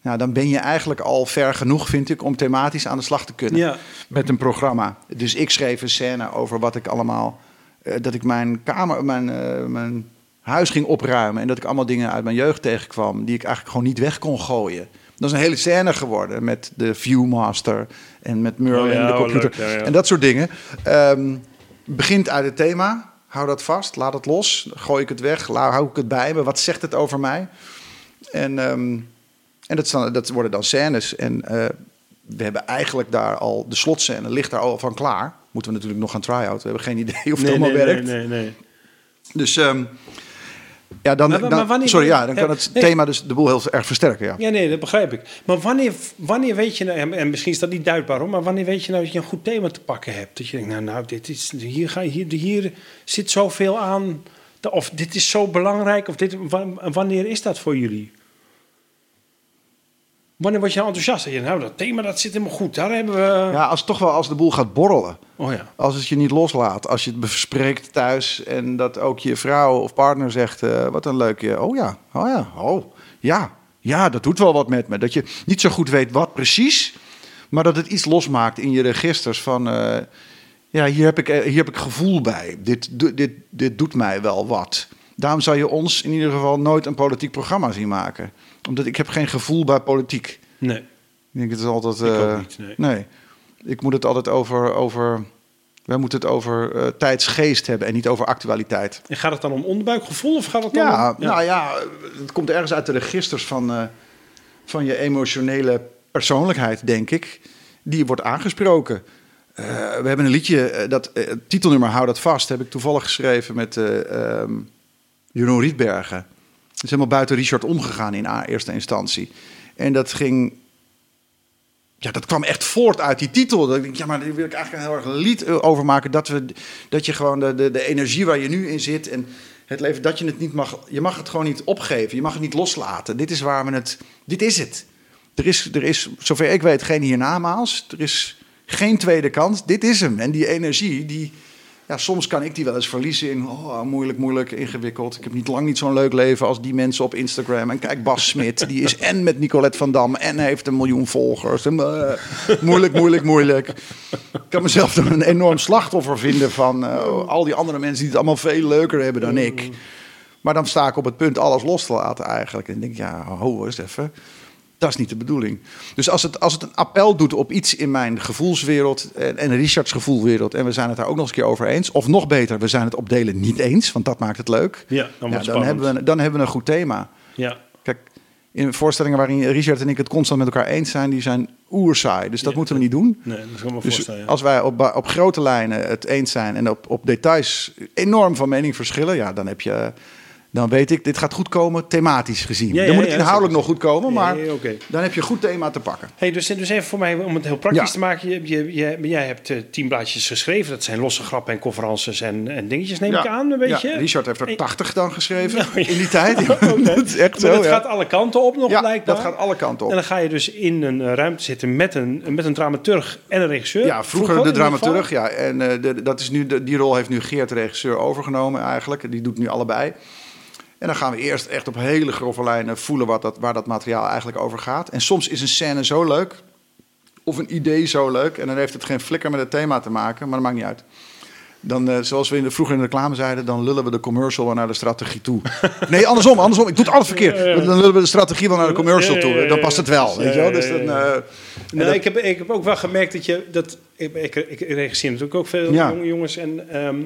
Nou, dan ben je eigenlijk al ver genoeg, vind ik, om thematisch aan de slag te kunnen ja. met een programma. Dus ik schreef een scène over wat ik allemaal, uh, dat ik mijn kamer, mijn, uh, mijn huis ging opruimen en dat ik allemaal dingen uit mijn jeugd tegenkwam die ik eigenlijk gewoon niet weg kon gooien. Dat is een hele scène geworden met de Viewmaster en met Merlin, oh ja, de oh, computer ja, en dat soort dingen. Um, begint uit het thema. Hou dat vast, laat het los. Gooi ik het weg, hou ik het bij me. Wat zegt het over mij? En, ehm, en dat, dat, worden dan scènes. En uh, we hebben eigenlijk daar al, de slotscène ligt daar al van klaar. Moeten we natuurlijk nog gaan try-out. We hebben geen idee of het allemaal werkt. Nee, nee, nee. Dus um, ja, dan, maar, wanneer, sorry, ja, dan kan het thema dus de boel heel erg versterken. Ja. ja, nee, dat begrijp ik. Maar wanneer, wanneer weet je nou, en misschien is dat niet duidbaar hoor, maar wanneer weet je nou dat je een goed thema te pakken hebt? Dat je denkt, nou, nou dit is, hier, ga, hier, hier zit zoveel aan, of dit is zo belangrijk, of dit, wanneer is dat voor jullie? Wanneer word je nou enthousiast? Je, nou, dat thema dat zit helemaal goed. Daar hebben we... Ja, als toch wel als de boel gaat borrelen. Oh ja. Als het je niet loslaat. Als je het bespreekt thuis en dat ook je vrouw of partner zegt... Uh, wat een leuk... Oh ja, oh ja, oh ja. Ja, dat doet wel wat met me. Dat je niet zo goed weet wat precies... maar dat het iets losmaakt in je registers van... Uh, ja, hier heb, ik, eh, hier heb ik gevoel bij. Dit, dit, dit doet mij wel wat. Daarom zou je ons in ieder geval nooit een politiek programma zien maken omdat ik heb geen gevoel bij politiek. Nee. Ik denk het is altijd. Ik uh, niet, nee. nee. Ik moet het altijd over. over wij moeten het over uh, tijdsgeest hebben en niet over actualiteit. En gaat het dan om onderbuikgevoel of gaat het dan ja, om... Ja, nou ja, het komt ergens uit de registers van, uh, van je emotionele persoonlijkheid, denk ik. Die wordt aangesproken. Uh, we hebben een liedje, dat titelnummer Hou dat vast, heb ik toevallig geschreven met um, Jeroen Rietbergen is helemaal buiten Richard omgegaan in eerste instantie. En dat ging. Ja, dat kwam echt voort uit die titel. Dat ik, ja, maar daar wil ik eigenlijk heel erg een lied over maken. Dat, we, dat je gewoon de, de, de energie waar je nu in zit. En het leven, dat je het niet mag. Je mag het gewoon niet opgeven. Je mag het niet loslaten. Dit is waar we het. Dit is het. Er is, er is zover ik weet, geen hiernamaals. Er is geen tweede kans. Dit is hem. En die energie, die ja, soms kan ik die wel eens verliezen in oh, moeilijk, moeilijk, ingewikkeld. Ik heb niet lang niet zo'n leuk leven als die mensen op Instagram. En kijk, Bas Smit, die is en met Nicolette van Dam en heeft een miljoen volgers. En, uh, moeilijk, moeilijk, moeilijk. Ik kan mezelf een enorm slachtoffer vinden van uh, al die andere mensen die het allemaal veel leuker hebben dan ik. Maar dan sta ik op het punt alles los te laten eigenlijk. En denk, ja, ho eens even. Dat is niet de bedoeling. Dus als het, als het een appel doet op iets in mijn gevoelswereld en, en Richards gevoelwereld, en we zijn het daar ook nog eens een keer over eens, of nog beter, we zijn het op delen niet eens, want dat maakt het leuk. Ja, dan, ja, dan hebben, we, dan hebben we een goed thema. Ja. Kijk, in voorstellingen waarin Richard en ik het constant met elkaar eens zijn, die zijn oerzaai. Dus dat moeten we niet doen. Nee, dat kan me dus voorstellen. Als wij op, op grote lijnen het eens zijn en op, op details enorm van mening verschillen, ja, dan heb je dan weet ik, dit gaat goed komen thematisch gezien. Ja, ja, dan moet het inhoudelijk nog goed komen, maar dan heb je een goed thema te pakken. Hey, dus, dus even voor mij, om het heel praktisch te maken. Je, je, je- jij hebt eh, tien blaadjes geschreven. Dat zijn losse grappen en conferences en, en dingetjes, neem ik aan, een beetje. Ja, Richard heeft er. 80 dan geschreven Nou, in die tijd. Dat is echt Maar zo. dat gaat alle kanten op nog blijkbaar. dat gaat alle kanten op. En dan ga je dus in een eh, ruimte zitten met een, met een dramaturg en een regisseur. Ja, vroeger de dramaturg. Ja, en eh, de, dat is nu, de, die rol heeft nu Geert, de regisseur, overgenomen eigenlijk. Die doet nu allebei. En dan gaan we eerst echt op hele grove lijnen voelen wat dat, waar dat materiaal eigenlijk over gaat. En soms is een scène zo leuk, of een idee zo leuk, en dan heeft het geen flikker met het thema te maken, maar dat maakt niet uit. Dan, eh, zoals we in de, vroeger in de reclame zeiden, dan lullen we de commercial wel naar de strategie toe. Nee, andersom, andersom. Ik doe het altijd verkeerd. Dan lullen we de strategie wel naar de commercial toe. Dan past het wel, weet je wel. Dus dan, eh, dat- ik, heb, ik heb ook wel gemerkt dat je... Dat, ik, ik, ik regisseer natuurlijk ook veel Ja. jonge jongens en, ehm,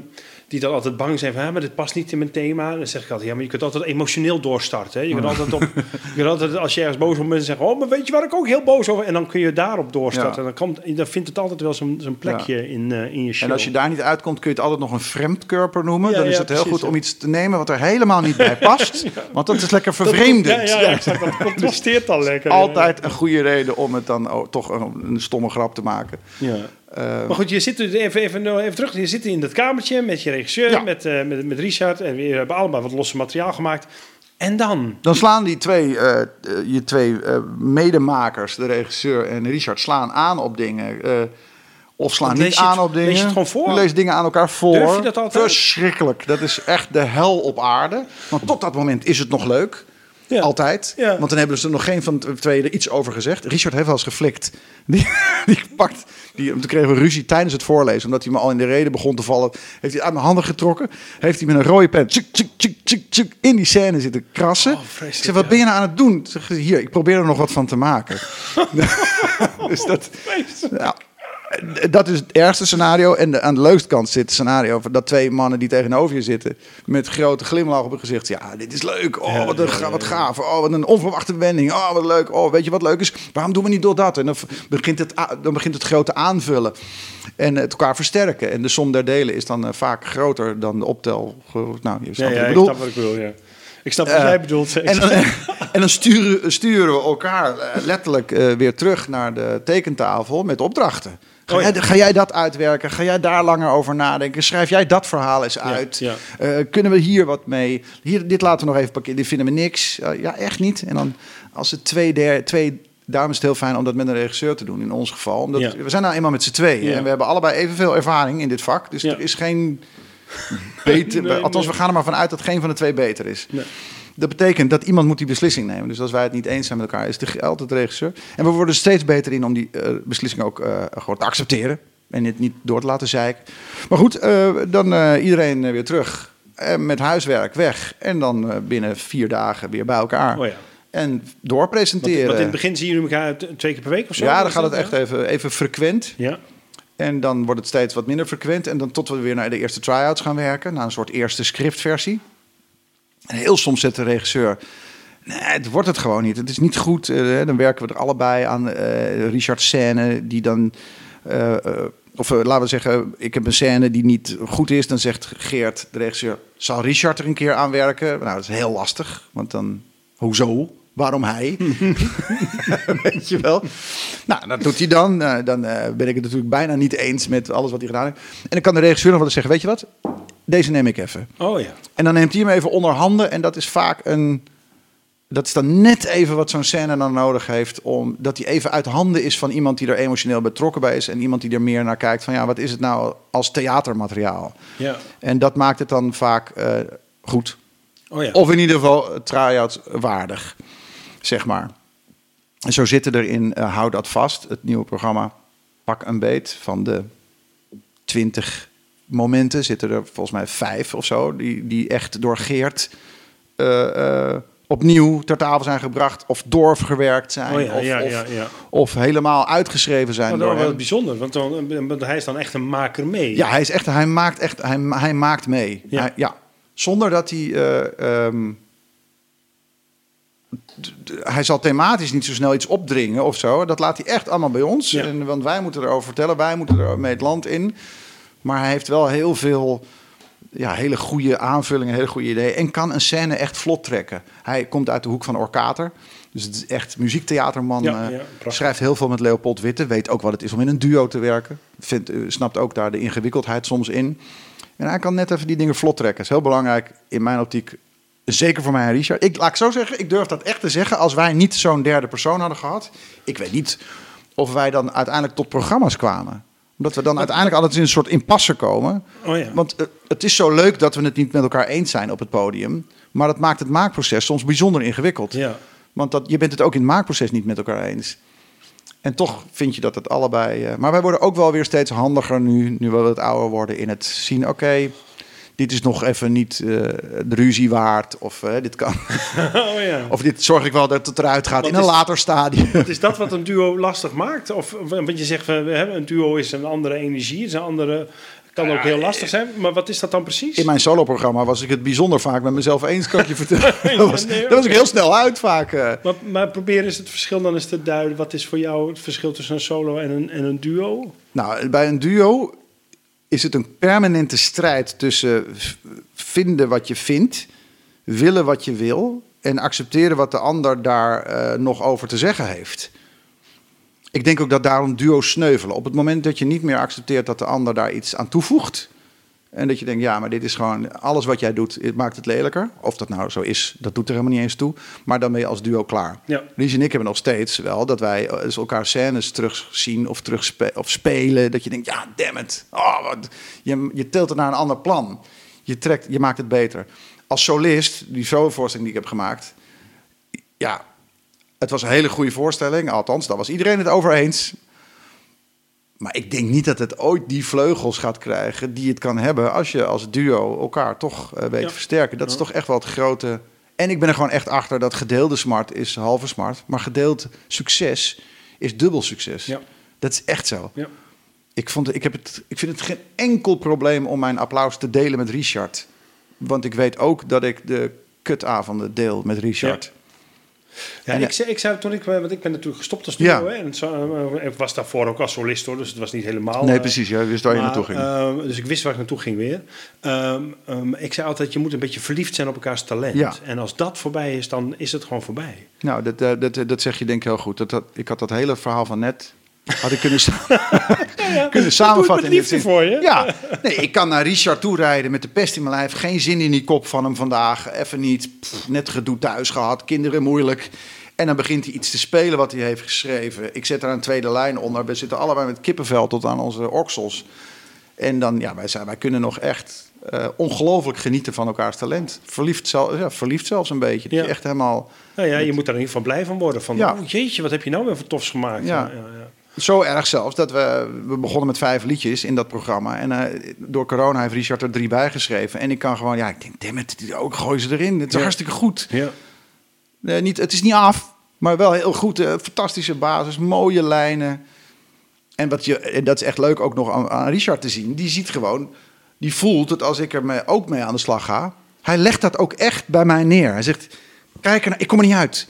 die dan altijd bang zijn van... "Ah, maar dit past niet in mijn thema. Dan zeg ik altijd, ja, maar je kunt altijd emotioneel doorstarten. Hè? Je kunt altijd op... je kunt altijd, als je ergens boos op bent, zeggen... Oh, maar weet je waar ik ook heel boos over... En dan kun je daarop doorstarten. Ja. En dan, komt, dan vindt het altijd wel zo'n plekje in, eh, in je show. En als je daar niet uitkomt, kun je het altijd nog een vreemdkörper noemen. Ja, dan is het heel precies, goed om iets te nemen wat er helemaal niet bij past. Want dat is lekker vervreemdend. Ja, ja, ja, exact. Dat contrasteert dan lekker. Altijd een goede reden om het dan oh, toch een, een stomme grap te maken. Ja. Eh, Maar goed, je zit even, even, nou, even terug. Je zit in dat kamertje met je regisseur, Ja. met, eh, met, met Richard. En we hebben allemaal wat losse materiaal gemaakt. En dan? dan slaan die twee, eh, eh, je twee medemakers, de regisseur en Richard, slaan aan op dingen. of slaan niet lees het- aan op dingen. lees je het gewoon voor? Je leest dingen aan elkaar voor. Durf je dat altijd? Verschrikkelijk. Dat is echt de hel op aarde. Want tot dat moment is het nog leuk. Ja. Altijd. Ja. Want dan hebben ze er nog geen van de twee er iets over gezegd. Richard heeft wel eens geflikt. Die, die pakt. Die, toen kregen we ruzie tijdens het voorlezen. Omdat hij me al in de reden begon te vallen. Heeft hij uit mijn handen getrokken. Heeft hij met een rode pen. tjuk, tjuk, tjuk, tjuk, tjuk, in die scène zitten krassen. Oh, ik zeg, wat ben je nou aan het doen? Zeg, hier, ik probeer er nog wat van te maken. dus dat. Ja, dat is het ergste scenario. En de, aan de leukste kant zit het scenario dat twee mannen die tegenover je zitten. met grote glimlach op hun gezicht. Ja, dit is leuk. Oh, wat, een, wat gaaf. Oh, wat een onverwachte wending. Oh, wat leuk. Oh, weet je wat leuk is? Waarom doen we niet door dat? En dan begint het, dan begint het grote aanvullen. En het elkaar versterken. En de som der delen is dan eh, vaak groter dan de optel. Nou, je snapt Ja, wat ja, ik ik wat ik bedoel, ja. Ik snap wat Eh, jij bedoelt. En dan, en dan sturen, sturen we elkaar eh, letterlijk eh, weer terug naar de tekentafel met opdrachten. Ga, Oh ja. jij, ga jij dat uitwerken? Ga jij daar langer over nadenken? Schrijf jij dat verhaal eens uit? ja. Eh, kunnen we hier wat mee? Hier, dit laten we nog even parkeren. Dit vinden we niks. Eh, ja, echt niet. En dan als het twee, der, twee... Daarom is het heel fijn om dat met een regisseur te doen in ons geval. Omdat we zijn nou eenmaal met z'n tweeën. En we hebben allebei evenveel ervaring in dit vak. Dus er is geen beter... Nee, althans, nee. we gaan er maar vanuit dat geen van de twee beter is. Nee. Dat betekent dat iemand moet die beslissing nemen. Dus als wij het niet eens zijn met elkaar, is het altijd de regisseur. En we worden steeds beter in om die eh, beslissing ook eh, gewoon te accepteren. En het niet door te laten zeiken. Maar goed, eh, dan iedereen weer terug. En met huiswerk weg. En dan binnen vier dagen weer bij elkaar. Oh ja. En doorpresenteren. want in het begin zien jullie elkaar twee keer per week of zo? ja, dan gaat het echt ja? even, even frequent. Ja. En dan wordt het steeds wat minder frequent. En dan tot we weer naar de eerste try-outs gaan werken. Naar een soort eerste scriptversie. En heel soms zet de regisseur... Nee, het wordt het gewoon niet. Het is niet goed. Eh, dan werken we er allebei aan. eh Richard scène die dan... eh, of laten we zeggen, ik heb een scène die niet goed is. Dan zegt Geert, de regisseur... Zal Richard er een keer aan werken? Nou, dat is heel lastig. Want dan... Hoezo? Waarom hij? Weet je wel? Nou, dat doet hij dan. Eh, dan ben ik het natuurlijk bijna niet eens met alles wat hij gedaan heeft. En dan kan de regisseur nog wel eens zeggen: Weet je wat? Deze neem ik even. Oh ja. En dan neemt hij hem even onder handen. En dat is vaak een. Dat is dan net even wat zo'n scène dan nodig heeft. Om, dat hij even uit handen is van iemand die er emotioneel betrokken bij is. En iemand die er meer naar kijkt van ja, wat is het nou als theatermateriaal? ja. En dat maakt het dan vaak eh, goed. Oh ja. Of in ieder geval try-out waardig, zeg maar. En zo zitten er in eh, Houd dat vast, het nieuwe programma Pak een beet. Van de 20 momenten zitten er volgens mij vijf of zo... die, die echt door Geert eh, eh, opnieuw ter tafel zijn gebracht... of doorverwerkt zijn, Oh ja, of, ja, ja, of helemaal uitgeschreven zijn dat is wel bijzonder, want, dan, want hij is dan echt een maker mee. Ja, hij is echt, hij maakt echt, hij, hij maakt mee. Ja. Hij- ja. Zonder dat hij, eh, ehm, hij zal thematisch niet zo snel iets opdringen of zo. Dat laat hij echt allemaal bij ons. En, want wij moeten erover vertellen, wij moeten er mee het land in. Maar hij heeft wel heel veel ja, hele goede aanvullingen, hele goede ideeën. En kan een scène echt vlot trekken. Hij komt uit de hoek van Orkater. Dus het is echt muziektheaterman. Ja, eh, ja, schrijft heel veel met Leopold Witte. Weet ook wat het is om in een duo te werken. Vindt, eh, snapt ook daar de ingewikkeldheid soms in. En hij kan net even die dingen vlot trekken. Dat is heel belangrijk in mijn optiek. Zeker voor mij en Richard. Ik laat ik zo zeggen, ik durf dat echt te zeggen. Als wij niet zo'n derde persoon hadden gehad. Ik weet niet of wij dan uiteindelijk tot programma's kwamen. Omdat we dan uiteindelijk altijd in een soort impasse komen. Oh ja. Want eh, het is zo leuk dat we het niet met elkaar eens zijn op het podium. Maar dat maakt het maakproces soms bijzonder ingewikkeld. ja. Want dat, je bent het ook in het maakproces niet met elkaar eens. En toch vind je dat het allebei. eh, maar wij worden ook wel weer steeds handiger nu, nu we wat ouder worden in het zien. Oké, dit is nog even niet eh, de ruzie waard. Of eh, dit kan. Oh ja. Of dit zorg ik wel dat het eruit gaat in een is- later stadium. Is dat wat een duo lastig maakt? Of want je zegt, we hebben een duo is een andere energie, is een andere, kan ook heel lastig zijn. Maar wat is dat dan precies? In mijn soloprogramma was ik het bijzonder vaak met mezelf eens, kan ik je vertellen. dat was, daar was ik heel snel uit vaak. eh. Maar, maar probeer eens het verschil dan eens te duiden. Wat is voor jou het verschil tussen een solo en een, en een duo? Nou, bij een duo is het een permanente strijd tussen vinden wat je vindt, willen wat je wil en accepteren wat de ander daar eh, nog over te zeggen heeft. Ik denk ook dat daarom duo's sneuvelen. Op het moment dat je niet meer accepteert dat de ander daar iets aan toevoegt. En dat je denkt, ja, maar dit is gewoon alles wat jij doet, het maakt het lelijker. Of dat nou zo is, dat doet er helemaal niet eens toe. Maar dan ben je als duo klaar. Ja. Lies en ik hebben nog steeds wel dat wij dus elkaar scènes terugzien of, terugspe of spelen. Dat je denkt, ja, damn it. Oh, wat, je, je tilt het naar een ander plan. Je, trekt, je maakt het beter. Als solist, die solovoorstelling die ik heb gemaakt... Ja, het was een hele goede voorstelling. Althans, daar was iedereen het over eens. Maar ik denk niet dat het ooit die vleugels gaat krijgen die het kan hebben als je als duo elkaar toch eh, weet Ja. versterken. Dat is toch echt wel het grote. En ik ben er gewoon echt achter dat gedeelde smart is halve smart, maar gedeeld succes is dubbel succes. Ja. Dat is echt zo. Ja. Ik, vond, ik, heb het, ik vind het geen enkel probleem om mijn applaus te delen met Richard. Want ik weet ook dat ik de kutavonden deel met Richard. Ja, En, ik, zei, ik zou toen ik, want ik ben natuurlijk gestopt als duo. Ja. Hè, en zo, eh, ik was daarvoor ook als solist hoor, dus het was niet helemaal. nee, eh, precies. Ja, wist waar je naartoe ging. eh, dus ik wist waar ik naartoe ging weer. Ehm, ehm, ik zei altijd, je moet een beetje verliefd zijn op elkaars talent. Ja. En als dat voorbij is, dan is het gewoon voorbij. Nou, dat, eh, dat, dat zeg je denk ik heel goed. Dat, dat, ik had dat hele verhaal van net... Had ik kunnen, kunnen samenvatten. in dit zin. voor je. Ja, nee, ik kan naar Richard toe rijden met de pest in mijn lijf. Geen zin in die kop van hem vandaag. Even niet. Pff, net gedoe thuis gehad. Kinderen moeilijk. En dan begint hij iets te spelen wat hij heeft geschreven. Ik zet daar een tweede lijn onder. We zitten allebei met kippenvel tot aan onze oksels. En dan, ja, wij, zijn, wij kunnen nog echt eh, ongelooflijk genieten van elkaars talent. Verliefd, zel, ja, verliefd zelfs een beetje. Dat Ja. je echt helemaal... Nou ja, je moet daar in ieder geval blij van worden. Van, Ja. oh jeetje, wat heb je nou weer voor tofs gemaakt. Ja. Zo erg zelfs dat we, we begonnen met vijf liedjes in dat programma. En eh, door corona heeft Richard er drie bij geschreven. En ik kan gewoon, ja, ik denk, damn it, die- ook gooi ze erin. Het is Ja. hartstikke goed. Ja. Nee, niet, het is niet af, maar wel heel goed. eh, fantastische basis, mooie lijnen. En, wat je, en dat is echt leuk ook nog aan, aan Richard te zien. Die ziet gewoon, die voelt dat als ik er me ook mee aan de slag ga. Hij legt dat ook echt bij mij neer. Hij zegt, kijk, ik kom er niet uit.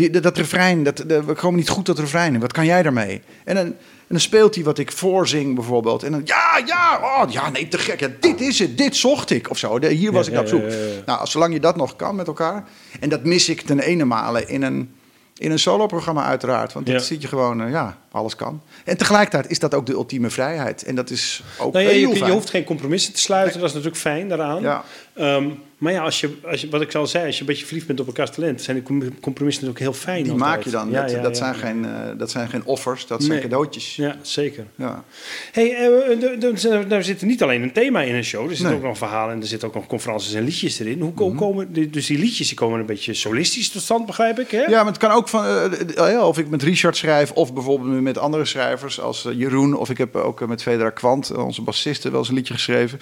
Die, dat, dat refrein, dat, dat, we komen niet goed dat refrein. Wat kan jij daarmee? En dan, en dan speelt hij wat ik voorzing bijvoorbeeld. En dan, ja, ja, oh, ja, nee, te gek. Ja, dit is het, dit zocht ik of zo. De- hier was Ja, ik ja, op zoek. Nou, zolang je dat nog kan met elkaar. En dat mis ik ten ene male in een, in een soloprogramma uiteraard. Want dan Ja. zie je gewoon, eh, ja, alles kan. En tegelijkertijd is dat ook de ultieme vrijheid. En dat is ook Nou ja, heel je, je hoeft geen compromissen te sluiten, dat is natuurlijk fijn daaraan. Ja. Ehm, maar ja, als je, als je, wat ik al zei, als je een beetje verliefd bent op elkaars talent, zijn die com- compromissen natuurlijk heel fijn. Die altijd. maak je dan. Ja, dat, ja, dat, ja, zijn. Geen, eh, dat zijn geen offers, dat zijn Nee. cadeautjes. Ja, zeker. Ja. Hey, eh, er- er zit niet alleen een thema in een show, er zit Nee. ook nog verhalen en er zitten ook nog conferences en liedjes erin. Hoe ko- komen, dus die liedjes die komen een beetje solistisch tot stand, begrijp ik, hè? Ja, maar het kan ook van. eh, eh, ja, of ik met Richard schrijf, of bijvoorbeeld nu met andere schrijvers als eh, Jeroen. Of ik heb ook eh, met Federa Kwant, eh, onze bassiste, wel eens een liedje geschreven.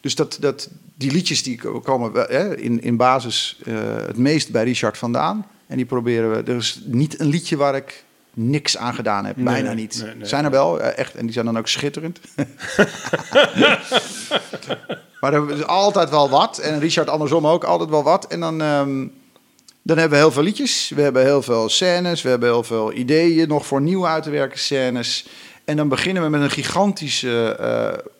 Dus dat, dat, die liedjes die ko- komen wel, hè, in, in basis het meest bij Richard vandaan. En die proberen we. Er is niet een liedje waar ik niks aan gedaan heb. Nee, Bijna niet. nee, nee. zijn er wel, echt. En die zijn dan ook schitterend. maar er is altijd wel wat. En Richard andersom ook altijd wel wat. En dan. ehm, dan hebben we heel veel liedjes, we hebben heel veel scènes, we hebben heel veel ideeën nog voor nieuwe uit te werken scènes. En dan beginnen we met een gigantische eh,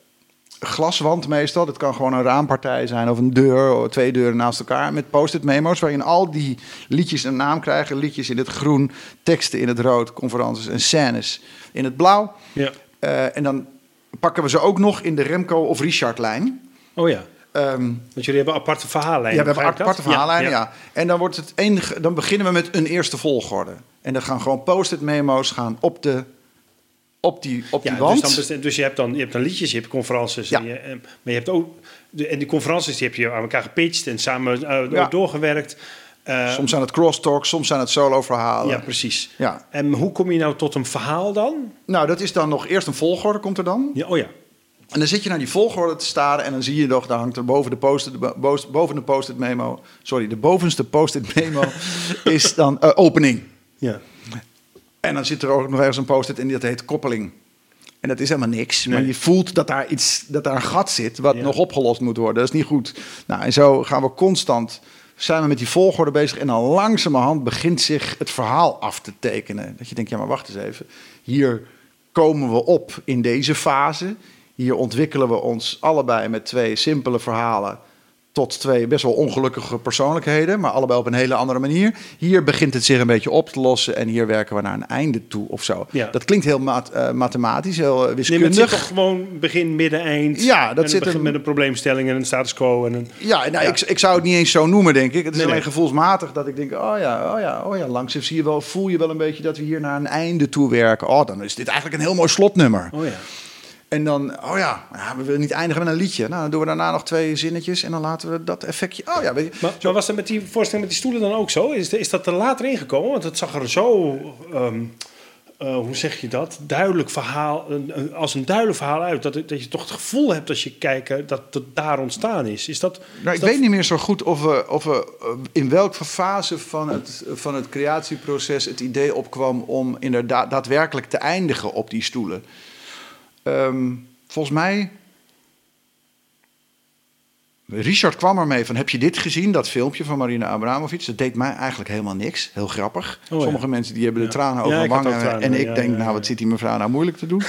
glaswand meestal. Dat kan gewoon een raampartij zijn of een deur, of twee deuren naast elkaar. Met post-it memo's waarin al die liedjes een naam krijgen. Liedjes in het groen, teksten in het rood, conferences en scènes in het blauw. Ja. Eh, en dan pakken we ze ook nog in de Remco of Richard-lijn. Oh ja. Ehm, Want jullie hebben aparte verhaallijnen. ja, we hebben aparte verhaallijnen, ja, ja. En dan, wordt het dan beginnen we met een eerste volgorde. En dan gaan gewoon post-it memo's gaan op, de, op die, op die Ja, wand. dus, dan dus je hebt dan, je hebt dan liedjes, je hebt conferences. En, je, en- maar je hebt ook... De, en die conferences die heb je aan elkaar gepitcht en samen eh, doorgewerkt. Eh, soms zijn het crosstalks, soms zijn het solo-verhalen. Ja, precies. Ja. En hoe kom je nou tot een verhaal dan? Nou, dat is dan nog eerst een volgorde, komt er dan. Ja, oh ja. En dan zit je naar die volgorde te staren en dan zie je nog, daar hangt er boven de post-it, de bo- boven de post-it memo, sorry, de bovenste post-it memo is dan eh, opening. ja. En dan zit er ook nog ergens een post-it en dat heet koppeling. En dat is helemaal niks. Maar je voelt dat daar, iets, dat daar een gat zit wat Ja. nog opgelost moet worden. Dat is niet goed. Nou, en zo gaan we constant, zijn we met die volgorde bezig. En dan langzamerhand begint zich het verhaal af te tekenen. Dat je denkt, ja maar wacht eens even. Hier komen we op in deze fase. Hier ontwikkelen we ons allebei met twee simpele verhalen tot twee best wel ongelukkige persoonlijkheden, maar allebei op een hele andere manier. Hier begint het zich een beetje op te lossen en hier werken we naar een einde toe of zo. Ja. Dat klinkt heel maat- eh, mathematisch, heel eh, Nee, wiskundig. het zit toch gewoon begin, midden, eind. Ja, dat En zit er- met een probleemstelling en een status quo. En een, Ja, nou, Ja. Ik, ik zou het niet eens zo noemen, denk ik. Het is Nee, alleen nee. gevoelsmatig dat ik denk, oh ja, oh ja, oh ja, langzaam zie je wel, voel je wel een beetje dat we hier naar een einde toe werken. Oh, dan is dit eigenlijk een heel mooi slotnummer. oh ja. En dan, oh ja, we willen niet eindigen met een liedje. Nou, dan doen we daarna nog twee zinnetjes en dan laten we dat effectje. Oh ja, weet je, Maar, maar was dat met die voorstelling met die stoelen dan ook zo? Is, is dat er later ingekomen? Want het zag er zo, ehm, eh, hoe zeg je dat, duidelijk verhaal, een- als een duidelijk verhaal uit. Dat, dat je toch het gevoel hebt als je kijkt dat het daar ontstaan is. Is dat, Nou, is ik dat- weet niet meer zo goed of we, of we eh, in welke fase van het, van het creatieproces het idee opkwam om inderdaad daadwerkelijk te eindigen op die stoelen. Ehm, volgens mij. Richard kwam ermee van, heb je dit gezien, dat filmpje van Marina Abramovic? Dat deed mij eigenlijk helemaal niks. Heel grappig. Oh, ja. Sommige mensen die hebben de Ja. tranen over wangen. tranen, en ik denk, nou, wat zit die mevrouw nou moeilijk te doen?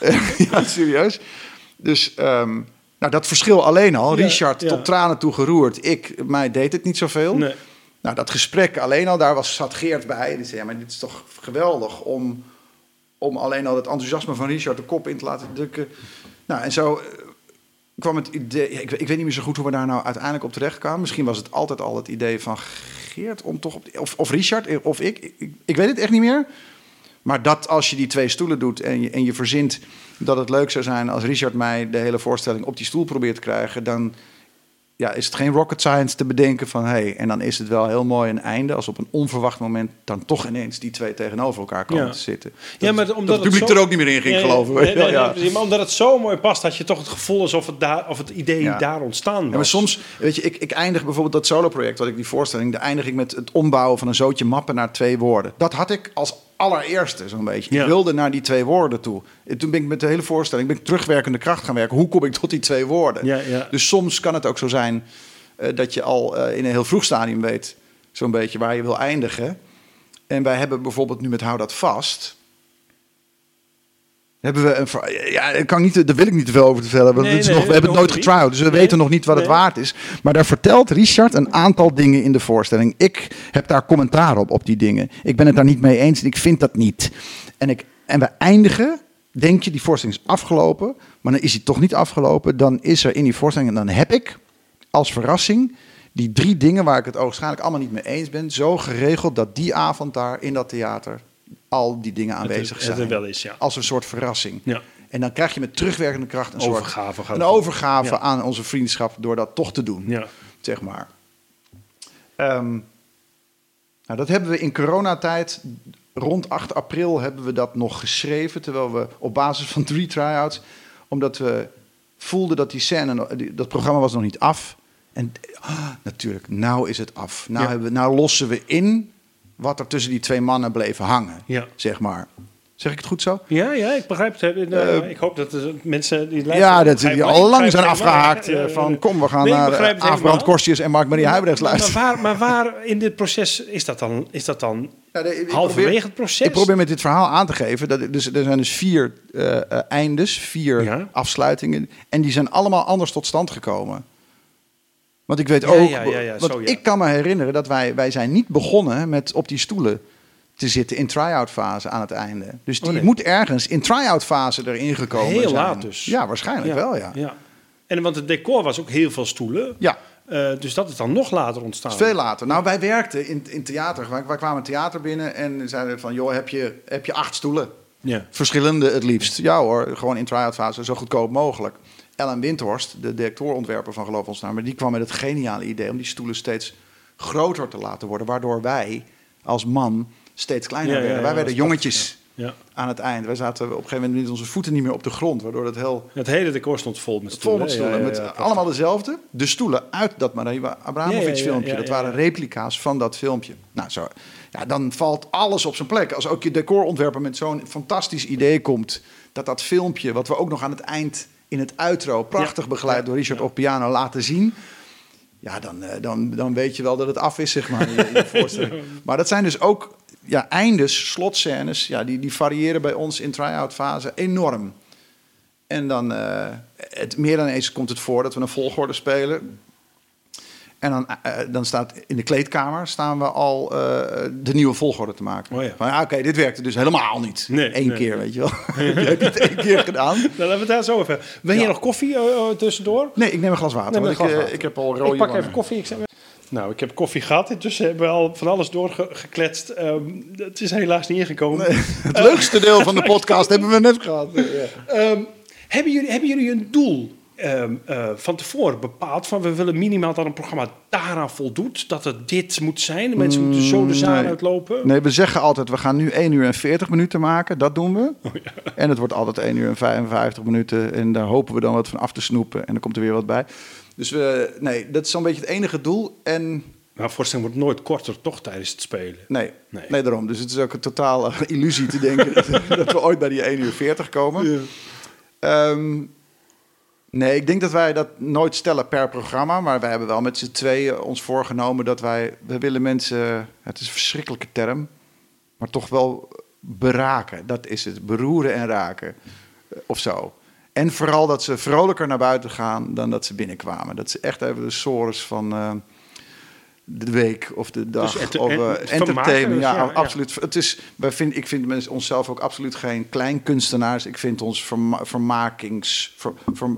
ja, serieus. Dus ehm, nou, dat verschil alleen al. Richard tot tranen toe geroerd. Ik, mij deed het niet zoveel. Nee. Nou, dat gesprek alleen al, daar was, zat Geert bij. Die zei, ja, maar dit is toch geweldig om, om alleen al het enthousiasme van Richard de kop in te laten drukken. Nou, en zo eh, kwam het idee... Ik, ik weet niet meer zo goed hoe we daar nou uiteindelijk op terecht kwamen. Misschien was het altijd al het idee van Geert om toch Of, of Richard, eh, of ik, ik. Ik weet het echt niet meer. Maar dat als je die twee stoelen doet en je, en je verzint dat het leuk zou zijn als Richard mij de hele voorstelling op die stoel probeert te krijgen, dan ja, is het geen rocket science te bedenken van hey, en dan is het wel heel mooi een einde als op een onverwacht moment dan toch ineens die twee tegenover elkaar komen Ja. te zitten. Dat, Ja, maar dat omdat het het publiek zo- er ook niet meer in ging ja, geloven. nee, nee, ja. maar omdat het zo mooi past, had je toch het gevoel alsof het, daar, of het idee Ja. daar ontstaan was. Ja, maar soms, weet je, ik, ik eindig bijvoorbeeld dat solo-project, wat ik die voorstelling, daar eindig ik met het ombouwen van een zootje mappen naar twee woorden. Dat had ik als allereerste zo'n beetje. Ja. Ik wilde naar die twee woorden toe. En toen ben ik met de hele voorstelling, ben ik terugwerkende kracht gaan werken. Hoe kom ik tot die twee woorden? Ja, ja. Dus soms kan het ook zo zijn eh, dat je al eh, in een heel vroeg stadium weet, zo'n beetje waar je wil eindigen. En wij hebben bijvoorbeeld nu met Hou dat vast. Hebben we een, ja, daar kan ik niet, daar wil ik niet te veel over vertellen. Nee, is nee, nog, we hebben het nooit getrouwd, dus we Nee. weten nog niet wat het waard is. Maar daar vertelt Richard een aantal dingen in de voorstelling. Ik heb daar commentaar op, op die dingen. Ik ben het daar niet mee eens en ik vind dat niet. En, ik, en we eindigen, denk je, die voorstelling is afgelopen. Maar dan is die toch niet afgelopen. Dan is er in die voorstelling, en dan heb ik als verrassing die drie dingen waar ik het ogenschijnlijk allemaal niet mee eens ben, zo geregeld dat die avond daar in dat theater al die dingen aanwezig het er zijn. wel is, ja. Als een soort verrassing. Ja. En dan krijg je met terugwerkende kracht een Overgave soort een overgave Ja. aan onze vriendschap door dat toch te doen, Ja. zeg maar. Ehm, nou, dat hebben we in coronatijd, rond 8 april hebben we dat nog geschreven, terwijl we op basis van drie try-outs, omdat we voelden dat die scène, dat programma was nog niet af. En ah, natuurlijk, nou is het af. Nou, Ja. hebben we, nou lossen we in wat er tussen die twee mannen bleef hangen Ja. zeg maar. Zeg ik het goed zo? Ja, ja, ik begrijp het. Uh, uh, ik hoop dat de mensen die luisteren... Ja, dat die al lang zijn afgehaakt uh, van... kom, we gaan nee, naar Aafbrand Kostjes en Mark-Marie Huibrechts luisteren. Maar, maar, waar, maar waar in dit proces is dat dan, is dat dan halverwege het proces? Ik probeer met dit verhaal aan te geven... dat dus, er zijn dus vier eindes, vier ja. afsluitingen... en die zijn allemaal anders tot stand gekomen. Want ik weet ook... Ja, ja, want ik kan me herinneren dat wij, wij zijn niet begonnen met op die stoelen te zitten in try-out fase aan het einde. Dus die oh, moet ergens in try-out fase erin gekomen heel zijn. laat dus. Ja, waarschijnlijk wel, ja. ja. En want het decor was ook heel veel stoelen. Ja. Uh, dus dat is dan nog later ontstaan. Veel later. Nou, wij werkten in, in theater. Wij, wij kwamen theater binnen en zeiden van... joh, heb je, heb je acht stoelen? Ja. Verschillende het liefst. Ja hoor, gewoon in try-out fase zo goedkoop mogelijk. Ellen Windhorst, de directoorontwerper van Geloof ons maar die kwam met het geniale idee om die stoelen steeds groter te laten worden. Waardoor wij als man steeds kleiner werden. Wij werden jongetjes aan het eind. Wij zaten op een gegeven moment met onze voeten niet meer op de grond, waardoor het heel... Het hele decor stond vol met stoelen. Vol met stoelen, met allemaal dezelfde. De stoelen uit dat Maria Abramovic filmpje, dat waren replica's van dat filmpje. Nou, zo, ja, dan valt alles op zijn plek. Als ook je decorontwerper met zo'n fantastisch idee komt, dat dat filmpje, wat we ook nog aan het eind in het outro, prachtig begeleid door Richard op piano, laten zien ja, dan, eh, dan, dan weet je wel dat het af is, zeg maar. Je, je maar dat zijn dus ook ja, eindes, slotscènes, ja, die, die variëren bij ons in try-out fase enorm. En dan, uh, het, meer dan eens komt het voor dat we een volgorde spelen. En dan, uh, dan staat in de kleedkamer staan we al uh, de nieuwe volgorde te maken. Oh ja. Van, ja, Oké, dit werkte dus helemaal niet. Nee, Eén keer, weet je wel. heb je het één keer gedaan? Dan laten we het daar zo over. Wil je ja. nog koffie tussendoor? Nee, ik neem een glas water. Neem want ik, water. ik heb al rode Ik pak even koffie. Ik zeg, nou, ik heb koffie gehad. Intussen hebben we al van alles doorgekletst. Um, het is helaas niet ingekomen. Nee, het leukste deel van de podcast hebben we net gehad. Ja. Um, hebben, jullie, hebben jullie een doel um, uh, van tevoren bepaald? Van we willen minimaal dat een programma daaraan voldoet. Dat het dit moet zijn. De mensen moeten zo de zaal nee. uitlopen. Nee, we zeggen altijd we gaan nu 1 uur en 40 minuten maken. Dat doen we. Oh, ja. En het wordt altijd 1 uur en 55 minuten. En daar hopen we dan wat van af te snoepen. En dan komt er weer wat bij. Dus we, nee, dat is zo'n beetje het enige doel. En maar voorstelling wordt nooit korter, toch, tijdens het spelen? Nee, nee. nee daarom. Dus het is ook een totale illusie te denken dat, dat, we ooit bij die 1 uur 40 komen. Ja. Um, nee, ik denk dat wij dat nooit stellen per programma. Maar wij hebben wel met z'n tweeën ons voorgenomen dat wij... We willen mensen, het is een verschrikkelijke term, maar toch wel beraken. Dat is het, beroeren en raken. Of zo. En vooral dat ze vrolijker naar buiten gaan dan dat ze binnenkwamen. Dat ze echt even de sores van... Uh, de week of de dag. Dus of uh, entertainment. Ja, ja, absoluut. Het is, wij vind, ik vind mensen onszelf ook absoluut geen klein kunstenaars. Ik vind ons verma vermakings. Ver, ver,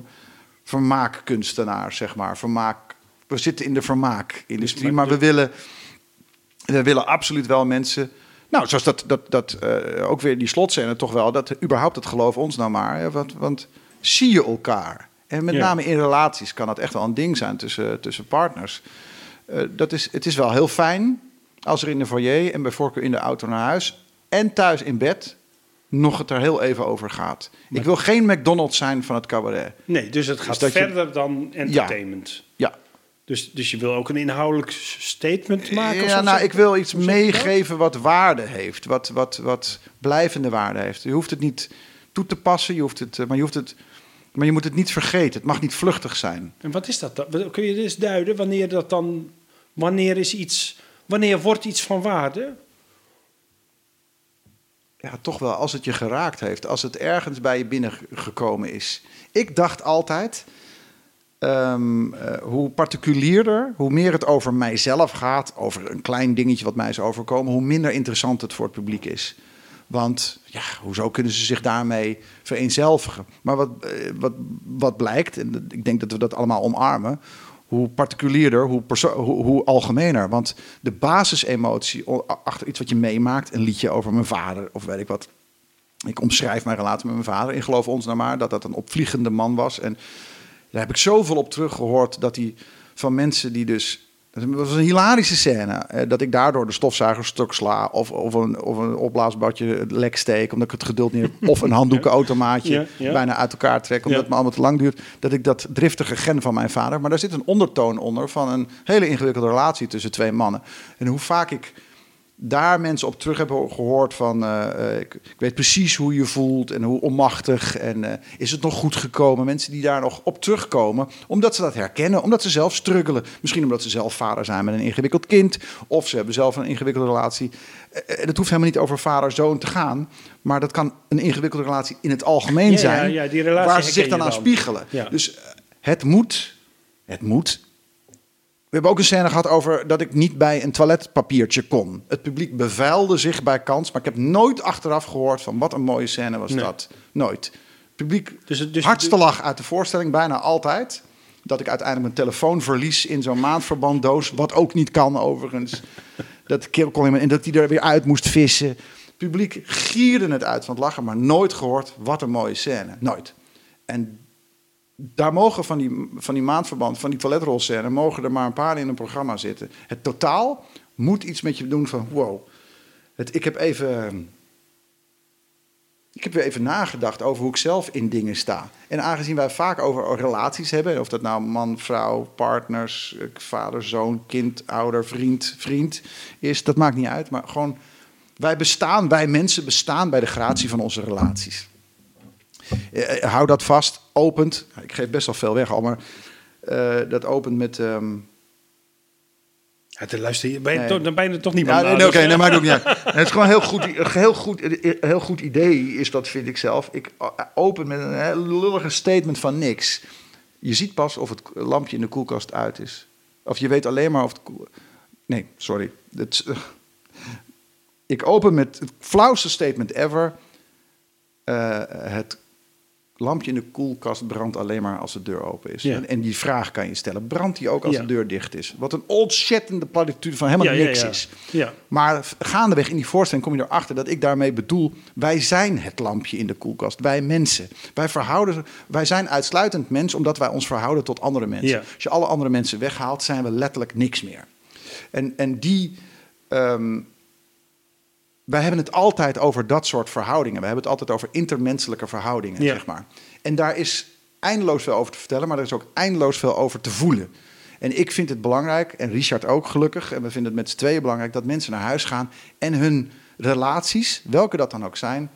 vermaakkunstenaars, zeg maar. Vermaak, we zitten in de vermaakindustrie, maar we willen, we willen absoluut wel mensen. Nou, zoals dat, dat, dat uh, ook weer die slotscène toch wel. Dat überhaupt het geloof ons nou maar. Hè, want, want zie je elkaar. En met ja. name in relaties kan dat echt wel een ding zijn tussen, tussen partners. Uh, dat is, het is wel heel fijn als er in de foyer en bij voorkeur in de auto naar huis en thuis in bed nog het er heel even over gaat. Maar ik wil geen McDonald's zijn van het cabaret. Nee, dus het gaat dus verder je... dan entertainment. Ja. ja. Dus, dus je wil ook een inhoudelijk statement maken? Ja, nou, ik wil iets meegeven wat waarde heeft. Wat, wat, wat blijvende waarde heeft. Je hoeft het niet toe te passen, je hoeft het, maar je hoeft het maar je moet het niet vergeten. Het mag niet vluchtig zijn. En wat is dat dan? Kun je dus duiden wanneer dat dan. Wanneer is iets. Wanneer wordt iets van waarde? Ja, toch wel als het je geraakt heeft. Als het ergens bij je binnengekomen is. Ik dacht altijd. Um, uh, hoe particulierder, hoe meer het over mijzelf gaat, over een klein dingetje wat mij is overkomen, hoe minder interessant het voor het publiek is. Want ja, hoezo kunnen ze zich daarmee vereenzelvigen? Maar wat, eh, wat, wat blijkt, en ik denk dat we dat allemaal omarmen, hoe particulierder, hoe, hoe, hoe, algemener. Want de basisemotie achter iets wat je meemaakt, een liedje over mijn vader of weet ik wat. Ik omschrijf mijn relatie met mijn vader in Geloof ons nou maar, dat dat een opvliegende man was. En daar heb ik zoveel op teruggehoord dat hij van mensen die dus dat was een hilarische scène. Eh, dat ik daardoor de stofzuiger stuk sla. Of, of, een, of een opblaasbadje lek steek. Omdat ik het geduld niet heb. Of een handdoekenautomaatje ja, ja. bijna uit elkaar trek. Omdat ja. het me allemaal te lang duurt. Dat ik dat driftige gen van mijn vader. Maar daar zit een ondertoon onder. Van een hele ingewikkelde relatie tussen twee mannen. En hoe vaak ik daar mensen op terug hebben gehoord van... eh, eh, ik, ik weet precies hoe je voelt en hoe onmachtig en eh, is het nog goed gekomen? Mensen die daar nog op terugkomen, omdat ze dat herkennen, omdat ze zelf struggelen. Misschien omdat ze zelf vader zijn met een ingewikkeld kind... of ze hebben zelf een ingewikkelde relatie. Eh, dat hoeft helemaal niet over vader-zoon te gaan... maar dat kan een ingewikkelde relatie in het algemeen Ja, zijn... ja, ja, die relatie waar ze zich dan je aan dan. spiegelen. Dus het moet, het moet we hebben ook een scène gehad over dat ik niet bij een toiletpapiertje kon. Het publiek bevuilde zich bij kans, maar ik heb nooit achteraf gehoord van wat een mooie scène was Nee. dat. Nooit. Het publiek Dus het- dus- hardste lach uit de voorstelling, bijna altijd. Dat ik uiteindelijk mijn telefoon verlies in zo'n maandverbanddoos, wat ook niet kan overigens. dat de kerel kon in en dat hij er weer uit moest vissen. Het publiek gierde het uit van het lachen, maar nooit gehoord wat een mooie scène. Nooit. En daar mogen van die, van die maandverband, van die toiletrolscène, mogen er maar een paar in een programma zitten. Het totaal moet iets met je doen van wow. Het, ik heb even. Ik heb weer even nagedacht over hoe ik zelf in dingen sta. En aangezien wij vaak over relaties hebben, of dat nou man, vrouw, partners, eh, vader, zoon, kind, ouder, vriend, vriend is, dat maakt niet uit. Maar gewoon, wij bestaan, wij mensen bestaan bij de gratie van onze relaties. Eh, eh, hou dat vast, opent. Ik geef best wel veel weg al, maar eh, dat opent met. ehm, Ja, dan luister je, ben je Nee. toch, dan ben je er toch niet ja, meer nee, nee, oké, nee, maakt ook niet uit. Het is gewoon een heel goed, heel, goed, heel goed idee, is dat, vind ik zelf. Ik open met een lullige statement van niks. Je ziet pas of het lampje in de koelkast uit is. Of je weet alleen maar of het... Nee, sorry. Het, ik open met het flauwste statement ever. Eh, het lampje in de koelkast brandt alleen maar als de deur open is. Ja. En, en die vraag kan je stellen. Brandt die ook als Ja. de deur dicht is? Wat een ontzettende platitude van helemaal Ja, niks is. Ja. Maar gaandeweg in die voorstelling kom je erachter dat ik daarmee bedoel... wij zijn het lampje in de koelkast, wij mensen. Wij, verhouden, wij zijn uitsluitend mens omdat wij ons verhouden tot andere mensen. Als je alle andere mensen weghaalt, zijn we letterlijk niks meer. En, en die... ehm, wij hebben het altijd over dat soort verhoudingen. We hebben het altijd over intermenselijke verhoudingen, Ja. zeg maar. En daar is eindeloos veel over te vertellen, maar er is ook eindeloos veel over te voelen. En ik vind het belangrijk, en Richard ook gelukkig, en we vinden het met z'n tweeën belangrijk, dat mensen naar huis gaan en hun relaties, welke dat dan ook zijn,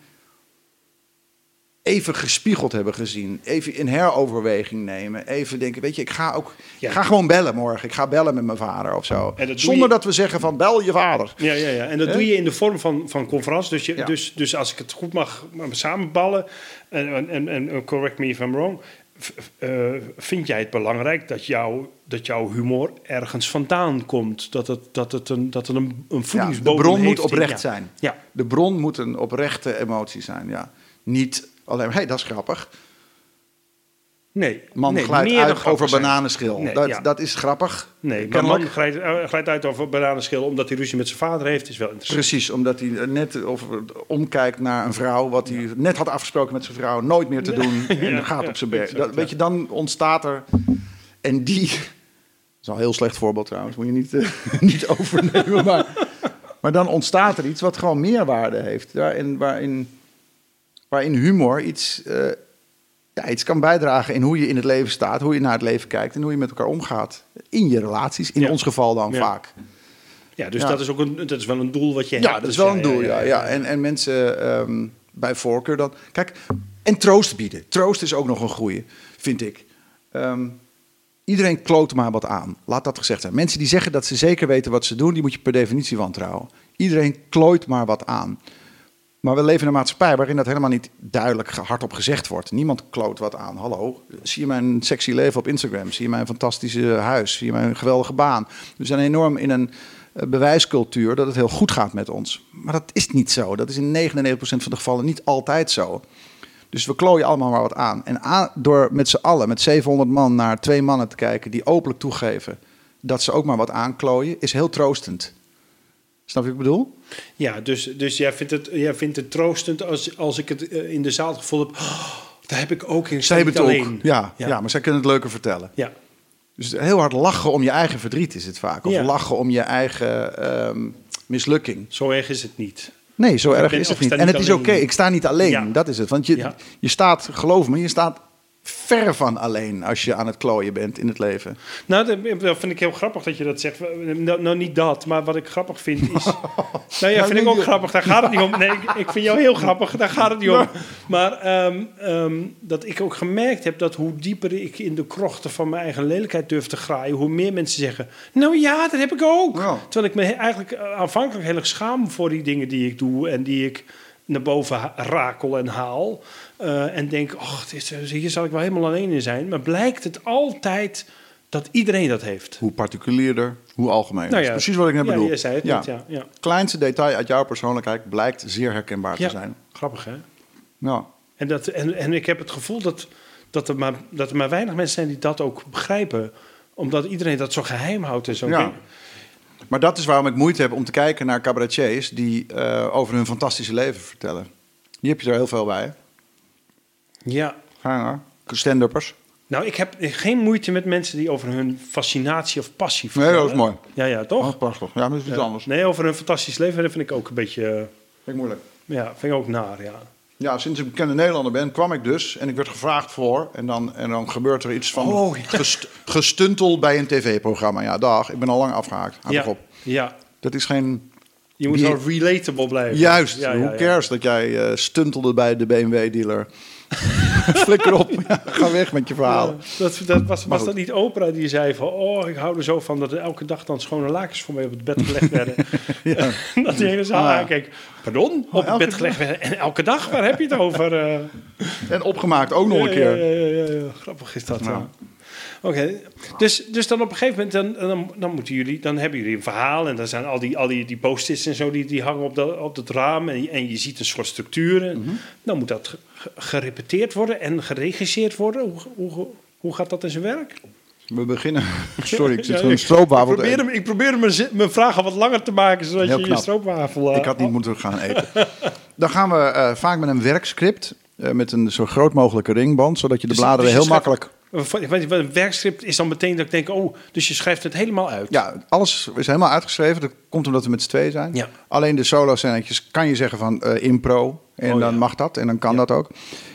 even gespiegeld hebben gezien. Even in heroverweging nemen. Even denken, weet je, ik ga ook, Ja. ik ga gewoon bellen morgen. Ik ga bellen met mijn vader of zo. En dat Zonder je- dat we zeggen van, bel je vader. Ja, ja, ja. En dat doe je in de vorm van, van conferentie. Dus, je, Ja. dus, dus als ik het goed mag samenballen, en, en, en, correct me if I'm wrong, eh, vind jij het belangrijk dat, jou, dat jouw humor ergens vandaan komt? Dat het, dat het een, dat het een, een Ja, de voedingsbodem bron moet in- oprecht zijn. Ja. De bron moet een oprechte emotie zijn, ja. Niet alleen hé, dat is grappig. Nee, Man nee, glijdt uit over zijn. bananenschil. Nee, dat, ja. dat is grappig. Nee, maar man glijdt, eh, glijdt uit over bananenschil omdat hij ruzie met zijn vader heeft, is wel interessant. Precies, omdat hij net of omkijkt naar een vrouw... wat hij net had afgesproken met zijn vrouw... nooit meer te doen en gaat op zijn berg. Dat, weet je, dan ontstaat er... En die... Dat is al een heel slecht voorbeeld trouwens. Moet je niet, eh, niet overnemen. Maar, maar dan ontstaat er iets wat gewoon meerwaarde heeft. Waarin, waarin, waarin humor iets, eh, ja, iets kan bijdragen... in hoe je in het leven staat, hoe je naar het leven kijkt... en hoe je met elkaar omgaat. In je relaties, in Ja. ons geval dan Ja. vaak. Ja, dus dat is ook een, dat is wel een doel wat je hebt. Ja, dat is Dus wel een doel, ja. ja. En, en mensen ehm, bij voorkeur dan... Kijk, en troost bieden. Troost is ook nog een goeie, vind ik. Ehm, iedereen kloot maar wat aan. Laat dat gezegd zijn. Mensen die zeggen dat ze zeker weten wat ze doen... die moet je per definitie wantrouwen. Iedereen klooit maar wat aan. Maar we leven in een maatschappij waarin dat helemaal niet duidelijk hardop gezegd wordt. Niemand kloot wat aan. Hallo, zie je mijn sexy leven op Instagram? Zie je mijn fantastische huis? Zie je mijn geweldige baan? We zijn enorm in een eh, bewijscultuur dat het heel goed gaat met ons. Maar dat is niet zo. Dat is in 99% van de gevallen niet altijd zo. Dus we klooien allemaal maar wat aan. En door met z'n allen, met 700 man, naar twee mannen te kijken die openlijk toegeven dat ze ook maar wat aanklooien, is heel troostend. Snap je wat ik bedoel? Ja, dus, dus jij, vindt het, jij vindt het troostend als, als ik het eh, in de zaal het gevoel heb... "Oh, daar heb ik ook in. Zij hebben het ook. alleen. Ja, ja. Ja. maar zij kunnen het leuker vertellen. Ja. Dus heel hard lachen om je eigen verdriet is het vaak. Of Ja. lachen om je eigen ehm, mislukking. Zo erg is het niet. Nee, zo erg ben- is het niet. En het is oké, ik sta niet alleen. Ja. Dat is het. Want je, je staat, geloof me, je staat verre van alleen als je aan het klooien bent in het leven. Nou, dat vind ik heel grappig dat je dat zegt. Nou, nou niet dat, maar wat ik grappig vind is... nou ja, vind ik ook grappig. Daar gaat het niet om. Nee, ik, ik vind jou heel grappig. Daar gaat het niet om. Maar ehm, ehm, dat ik ook gemerkt heb dat hoe dieper ik in de krochten van mijn eigen lelijkheid durf te graaien... hoe meer mensen zeggen, nou ja, dat heb ik ook. Ja. Terwijl ik me eigenlijk eh, aanvankelijk heel erg schaam voor die dingen die ik doe... en die ik naar boven rakel en haal. Eh, en denk, oh, hier zal ik wel helemaal alleen in zijn. Maar blijkt het altijd dat iedereen dat heeft. Hoe particulierder, hoe algemeen. Nou Dat is precies wat ik net ja, bedoel. je zei het Ja. ja. ja. Kleinste detail uit jouw persoonlijkheid blijkt zeer herkenbaar Ja. te zijn. Grappig, hè? Ja. En, dat, en, en ik heb het gevoel dat, dat, er maar, dat er maar weinig mensen zijn die dat ook begrijpen. Omdat iedereen dat zo geheim houdt en zo. Ja. Maar dat is waarom ik moeite heb om te kijken naar cabaretiers die eh, over hun fantastische leven vertellen. Die heb je er heel veel bij. Ja. Ga hoor. Stand-uppers. Nou, ik heb geen moeite met mensen die over hun fascinatie of passie Nee, vertellen. dat is mooi. Ja, ja, toch? Oh, prachtig. Ja, maar dat is iets Ja. anders. Nee, over hun fantastisch leven dat vind ik ook een beetje... eh, Vind ik moeilijk. Ja, vind ik ook naar, ja. Ja, sinds ik bekende Nederlander ben, kwam ik dus en ik werd gevraagd voor. En dan, en dan gebeurt er iets van Oh, ja. gest- gestuntel bij een tv-programma. Ja, dag, ik ben al lang afgehaakt. Houd Ja, op. ja. Dat is geen... Je moet wel relatable blijven. Juist, Ja, hoe cares dat jij eh, stuntelde bij de BMW-dealer? Flikker op, Ja, ga weg met je verhaal. Ja, dat, dat was, dat niet Oprah die zei van... oh, ik hou er zo van dat er elke dag dan schone lakens voor mij op het bed gelegd werden. dat die hele zaal Ah, ja. aankeek. Pardon? Op het bed gelegd werden. En elke dag? Waar heb je het over? eh? En opgemaakt ook nog een keer. Ja, ja, ja, ja. Grappig is dat, ja. Oké, dus, dus dan op een gegeven moment, dan, dan, dan, moeten jullie, dan hebben jullie een verhaal en dan zijn al die, al die, die post-its en zo, die, die hangen op, dat op het raam en, je- en je ziet een soort structuur. En Mhm. Dan moet dat gerepeteerd worden en geregisseerd worden. Hoe, hoe, hoe gaat dat in zijn werk? We beginnen... Sorry, ik zit Ja, ik- stroopwafel Ik te probeer, hem, ik probeer mijn, mijn vragen wat langer te maken, zodat Heel je je stroopwafel... eh, Ik had niet moeten gaan eten. Dan gaan we eh, vaak met een werkscript. eh, met een zo groot mogelijke ringband. Zodat je de Dus- bladeren dus je heel makkelijk... Een werkscript is dan meteen dat ik denk, oh, dus je schrijft het helemaal uit. Ja, alles is helemaal uitgeschreven. Dat komt omdat we met z'n tweeën zijn. Ja. Alleen de solo-scènetjes kan je zeggen van impro. En Oh, dan mag dat. En dan kan dat ook.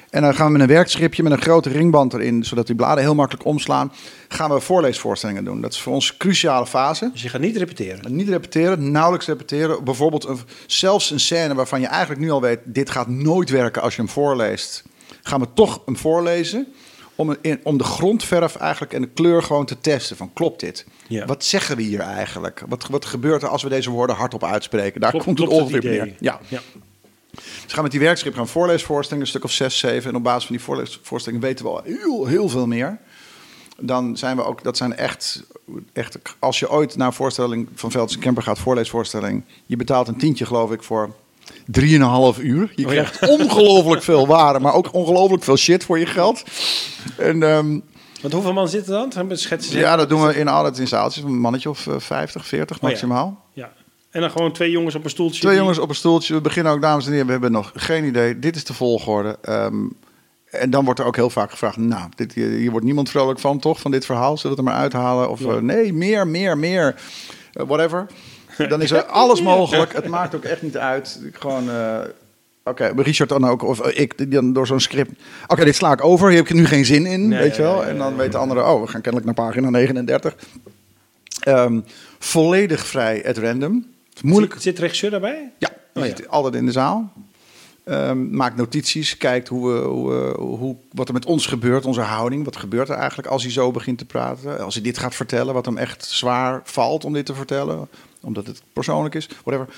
En dan gaan we met een werkschriftje met een grote ringband erin. Zodat die bladen heel makkelijk omslaan. Gaan we voorleesvoorstellingen doen. Dat is voor ons een cruciale fase. Dus je gaat niet repeteren. Niet repeteren, nauwelijks repeteren. Bijvoorbeeld een, zelfs een scène waarvan je eigenlijk nu al weet... dit gaat nooit werken als je hem voorleest. Gaan we toch hem voorlezen... om, in, om de grondverf eigenlijk en de kleur gewoon te testen. Van klopt dit? Ja. Wat zeggen we hier eigenlijk? Wat, wat gebeurt er als we deze woorden hardop uitspreken? Daar Klopt- komt het ongeveer neer. Ja. ja. Dus we gaan met die werkschrift gaan voorleesvoorstellingen, een stuk of zes, zeven. En op basis van die voorleesvoorstellingen weten we al heel, heel veel meer. Dan zijn we ook, dat zijn echt, echt als je ooit naar een voorstelling van Veldse Kemper gaat, voorleesvoorstelling, je betaalt een tientje geloof ik voor drieënhalf uur. Je Oh ja. krijgt ongelooflijk veel waarde, maar ook ongelooflijk veel shit voor je geld. En Want hoeveel man zitten dan? Schetsen ze- ja, dat doen we in altijd in zaaltjes, een mannetje of eh, 50, 40 Oh ja. maximaal. Ja. En dan gewoon twee jongens op een stoeltje. Twee die- jongens op een stoeltje. We beginnen ook, dames en heren, we hebben nog geen idee. Dit is de volgorde. Ehm, en dan wordt er ook heel vaak gevraagd: Nou, dit, hier, wordt niemand vrolijk van, toch? Van dit verhaal. Zullen we het er maar uithalen? Of Ja. eh, nee, meer, meer, meer. Eh, whatever. Dan is er alles mogelijk. Het maakt ook echt niet uit. Ik Gewoon. eh, Oké, Richard dan ook, of ik, dan door zo'n script. Oké, dit sla ik over. Hier heb ik nu geen zin in, Nee, weet je wel. en dan weten de anderen, oh, we gaan kennelijk naar pagina 39. Ehm, volledig vrij at random. Moeilijk, Zit, zit regisseur daarbij? ja, die Oh, ja. zit altijd in de zaal. Ehm, maakt notities, kijkt hoe, we, hoe, hoe, wat er met ons gebeurt, onze houding. Wat gebeurt er eigenlijk als hij zo begint te praten? Als hij dit gaat vertellen, wat hem echt zwaar valt om dit te vertellen. Omdat het persoonlijk is, whatever.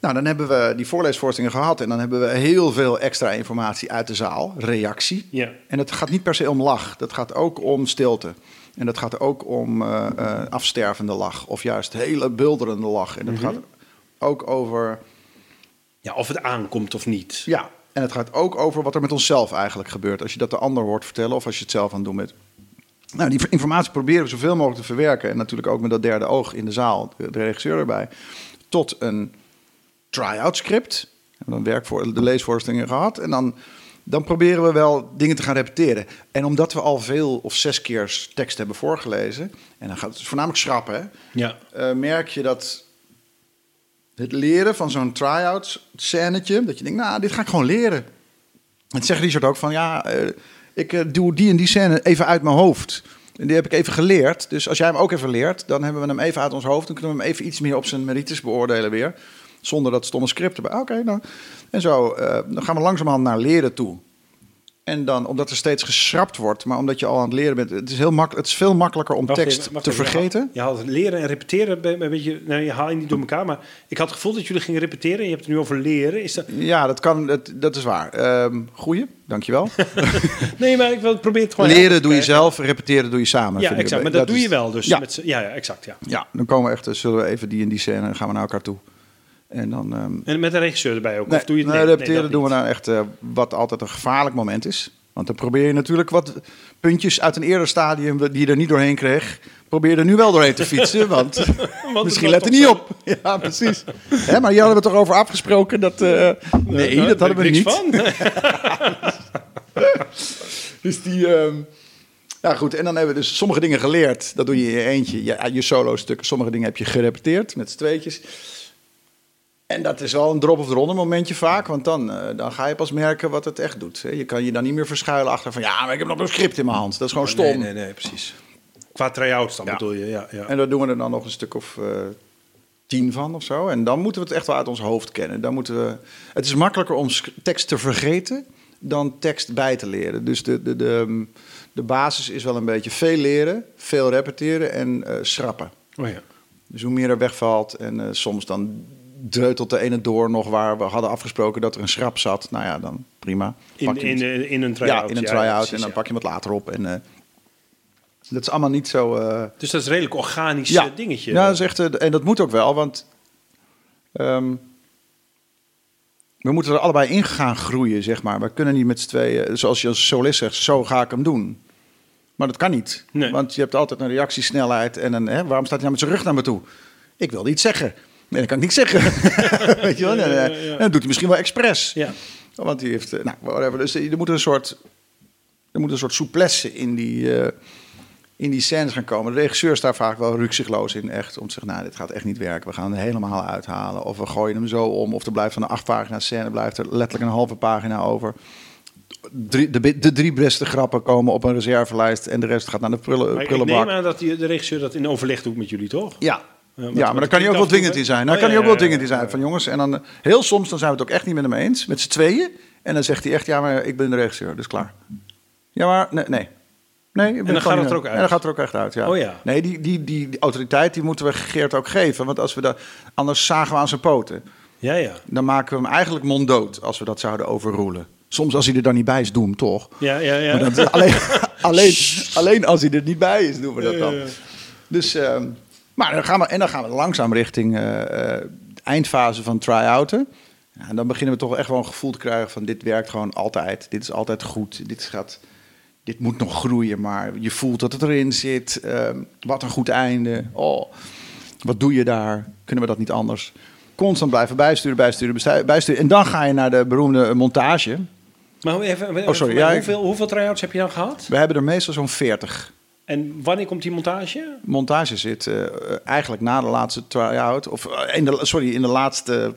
Nou, dan hebben we die voorleesvoorstellingen gehad. En dan hebben we heel veel extra informatie uit de zaal. Reactie. Ja. En het gaat niet per se om lach. Dat gaat ook om stilte. En dat gaat ook om eh, eh, afstervende lach. Of juist hele bulderende lach. En dat Mhm. gaat ook over... Ja, of het aankomt of niet. Ja, en het gaat ook over wat er met onszelf eigenlijk gebeurt. Als je dat de ander hoort vertellen of als je het zelf aan het doen bent. Nou, die informatie proberen we zoveel mogelijk te verwerken. En natuurlijk ook met dat derde oog in de zaal, de, regisseur erbij. Tot een try-out script. We hebben dan werk voor de leesvoorstellingen gehad. En dan, dan proberen we wel dingen te gaan repeteren. En omdat we al veel of zes keer tekst hebben voorgelezen. En dan gaat het voornamelijk schrappen, hè, Ja. eh, merk je dat het leren van zo'n try-out scènetje, dat je denkt, nou, dit ga ik gewoon leren. En zegt Richard ook van, ja, eh, ik eh, doe die en die scène even uit mijn hoofd. En die heb ik even geleerd. Dus als jij hem ook even leert, dan hebben we hem even uit ons hoofd. Dan kunnen we hem even iets meer op zijn merites beoordelen weer. Zonder dat stomme script erbij. Oké, nou. En zo, eh, dan gaan we langzamerhand naar leren toe. En dan, omdat er steeds geschrapt wordt, maar omdat je al aan het leren bent, het is, heel makkelijk, het is veel makkelijker om tekst even, te even. vergeten. Je haalt leren en repeteren een beetje... Nee, je haalt je niet door elkaar, maar ik had het gevoel dat jullie gingen repeteren. Je hebt het nu over leren. Is dat... Ja, dat kan, dat, dat is waar. Ehm goeie, dankjewel. Nee, maar ik wil probeer het gewoon... Leren doe je zelf, repeteren doe je samen. Ja, ik. exact. Maar dat, doe is- je wel dus. Ja. Met, ja, ja, exact, ja. Ja, dan komen we echt, eh, zullen we even die en die scène en gaan we naar elkaar toe. En dan... ehm, En met de regisseur erbij ook? nee, of doe je het nee, nee, repeteren doen we nou echt eh, wat altijd een gevaarlijk moment is. Want dan probeer je natuurlijk wat puntjes uit een eerder stadium die je er niet doorheen kreeg, probeer je er nu wel doorheen te fietsen, want, misschien let er niet op. Ja, precies. Hè, maar hier hadden we toch over afgesproken dat... eh, nee, dat hadden we niet. van. Dus die. ehm ja, goed. En dan hebben we dus sommige dingen geleerd. Dat doe je in je eentje. Je, je solo-stukken. Sommige dingen heb je gerepeteerd met z'n tweetjes. En dat is wel een drop of the ronde momentje vaak. Want dan, eh, dan ga je pas merken wat het echt doet. hè. Je kan je dan niet meer verschuilen achter van... Ja, maar ik heb nog een script in mijn hand. Dat is gewoon stom. Nee, nee, nee, precies. Qua try-outs dan Ja. bedoel je, ja. ja. En daar doen we er dan nog een stuk of eh, tien van of zo. En dan moeten we het echt wel uit ons hoofd kennen. Dan moeten we, het is makkelijker om tekst te vergeten dan tekst bij te leren. Dus de, de, de, de basis is wel een beetje veel leren, veel repeteren en eh, schrappen. Oh, ja. Dus hoe meer er wegvalt en soms dan dreutelt de ene door nog waar we hadden afgesproken dat er een schrap zat. Nou ja, dan prima. In, Pak in, in, in een try-out. ja, in een ja, try-out precies, en dan pak je wat later op. En, eh, dat is allemaal niet zo... eh, Dus dat is een redelijk organisch ja. dingetje. Ja, dat is echt, eh, en dat moet ook wel, want ehm, we moeten er allebei in gaan groeien, zeg maar. We kunnen niet met z'n tweeën, zoals je als solist zegt, zo ga ik hem doen. Maar dat kan niet, Nee. want je hebt altijd een reactiesnelheid en een, hè, waarom staat hij nou met zijn rug naar me toe? Ik wilde iets zeggen. Nee, dat kan ik niet zeggen. Weet je wel? Eh, dat doet hij misschien wel expres. Ja. Want die heeft, eh, nou, whatever. Dus er moet een soort, er moet een soort souplesse in die, eh, in die scènes gaan komen. De regisseur is daar vaak wel rukzichtloos in, echt. Om te zeggen, nou, dit gaat echt niet werken. We gaan hem helemaal uithalen. Of we gooien hem zo om. Of er blijft van een acht pagina scène, blijft er letterlijk een halve pagina over. Drie, de, de drie beste grappen komen op een reservelijst. En de rest gaat naar de prullen, Maar ik neem prullenbak. aan dat die, de regisseur dat in overleg doet met jullie, toch? Ja. Ja, maar dan kan hij ook wel en dwingend in zijn. Oh, Dan kan ja, hij ook wel dwingend in zijn. Van jongens, en dan heel soms dan zijn we het ook echt niet met hem eens. Met z'n tweeën. En dan zegt hij echt, ja, maar ik ben de regisseur, dus klaar. Ja, maar nee, nee. Nee, ben dan gaat het er ook uit? En dan gaat het er ook echt uit, ja. Oh ja. Nee, die, die, die, die autoriteit die moeten we Geert ook geven. Want als we dat, anders zagen we aan zijn poten. Ja, ja. Dan maken we hem eigenlijk monddood als we dat zouden overroelen. Soms als hij er dan niet bij is, doen we hem toch. Ja, ja, ja. Maar dat, alleen, alleen, alleen als hij er niet bij is, doen we dat dan. Dus, ehm, maar dan gaan we, en dan gaan we langzaam richting eh, eh, de eindfase van try-outen. Ja, en dan beginnen we toch echt wel een gevoel te krijgen van dit werkt gewoon altijd. Dit is altijd goed. Dit, gaat, dit moet nog groeien, maar je voelt dat het erin zit. Ehm, wat een goed einde. Oh, wat doe je daar? Kunnen we dat niet anders? Constant blijven bijsturen, bijsturen, bijsturen. En dan ga je naar de beroemde montage. Maar even, even Oh, sorry, ja, hoeveel, hoeveel try-outs heb je dan gehad? We hebben er meestal zo'n 40. En wanneer komt die montage? montage zit eh, eigenlijk na de laatste try-out. Of eh, in de, sorry, in de laatste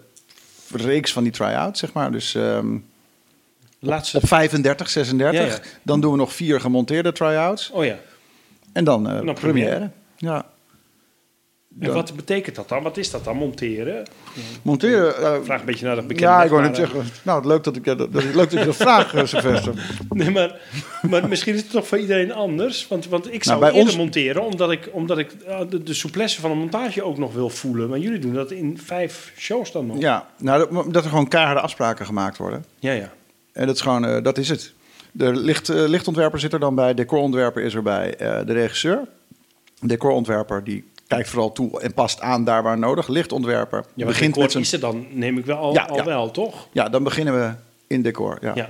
reeks van die try-out, zeg maar. Dus ehm, Laatste. op 35, 36. Ja, ja. Dan doen we nog vier gemonteerde try-outs. Oh ja. En dan, dan première. première. Ja. En wat betekent dat dan? Wat is dat dan, monteren? Monteren. eh, Vraag een beetje naar de bekende ja, ik wou maar, net eh, zeggen. Nou, leuk dat ik dat, dat, leuk dat je dat vraagt, eh, Sylvester. Nee, maar, maar misschien is het toch voor iedereen anders. Want, want ik zou Nou, bij eerder ons- monteren, omdat ik, omdat ik eh, de, de souplesse van een montage ook nog wil voelen. Maar jullie doen dat in vijf shows dan nog. Ja, nou, dat, dat er gewoon keiharde afspraken gemaakt worden. ja. ja. En dat is gewoon, eh, dat is het. De licht, eh, lichtontwerper zit er dan bij, decorontwerper is erbij, eh, de regisseur. Decorontwerper die kijkt vooral toe en past aan daar waar nodig. Lichtontwerper Ja, begint met zijn... dan, neem ik wel al, Ja, al ja. wel, toch? Ja, dan beginnen we in decor. Ja. Ja.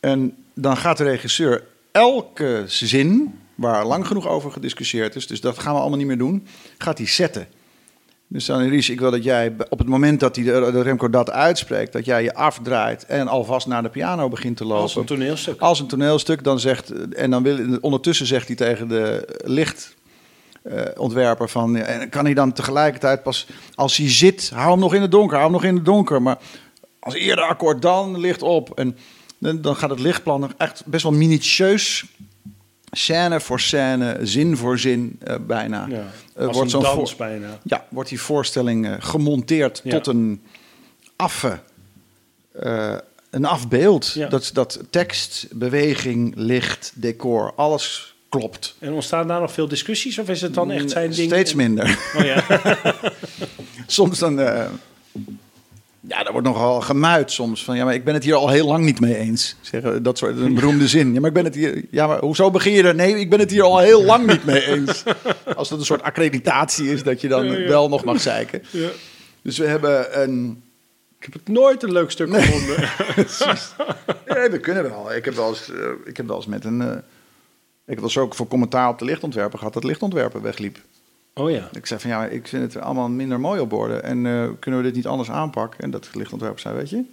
En dan gaat de regisseur elke zin, waar lang genoeg over gediscussieerd is, dus dat gaan we allemaal niet meer doen, gaat hij zetten. Dus dan, Ries, ik wil dat jij op het moment dat hij de, Remco dat uitspreekt, dat jij je afdraait en alvast naar de piano begint te lopen. Als een toneelstuk. Als een toneelstuk, dan zegt, en dan wil, ondertussen zegt hij tegen de lichtontwerper van, ja, en kan hij dan tegelijkertijd pas, als hij zit, hou hem nog in het donker, hou hem nog in het donker, maar als eerder akkoord dan licht op. En Dan, gaat het lichtplan nog echt best wel minutieus, scène voor scène, zin voor zin eh, bijna. Ja, Eh, als wordt een zo'n dans bijna. Ja, wordt die voorstelling gemonteerd Ja. tot een affe, een afbeeld. Ja. Dat, dat tekst, beweging, licht, decor, alles klopt. En ontstaan daar nog veel discussies? Of is het dan echt zijn ding? Steeds minder. Oh ja. soms dan. eh, ja, er wordt nogal gemuid soms. Van ja, maar ik ben het hier al heel lang niet mee eens. Zeggen dat soort een beroemde zin. Ja, maar ik ben het hier. Ja, maar hoezo begin je er? Nee, ik ben het hier al heel lang niet mee eens. Als dat een soort accreditatie is dat je dan Ja, ja. wel nog mag zeiken. ja. Dus we hebben een. Ik heb het nooit een leuk stuk gevonden. Ja, we kunnen wel. Ik heb wel eens, eh, ik heb wel eens met een. Eh, ik wel eens ook voor commentaar op de lichtontwerper gehad dat lichtontwerper wegliep. Oh ja. Ik zei van ja, ik vind het allemaal minder mooi op borden. En eh, kunnen we dit niet anders aanpakken? En dat lichtontwerper zei, weet je,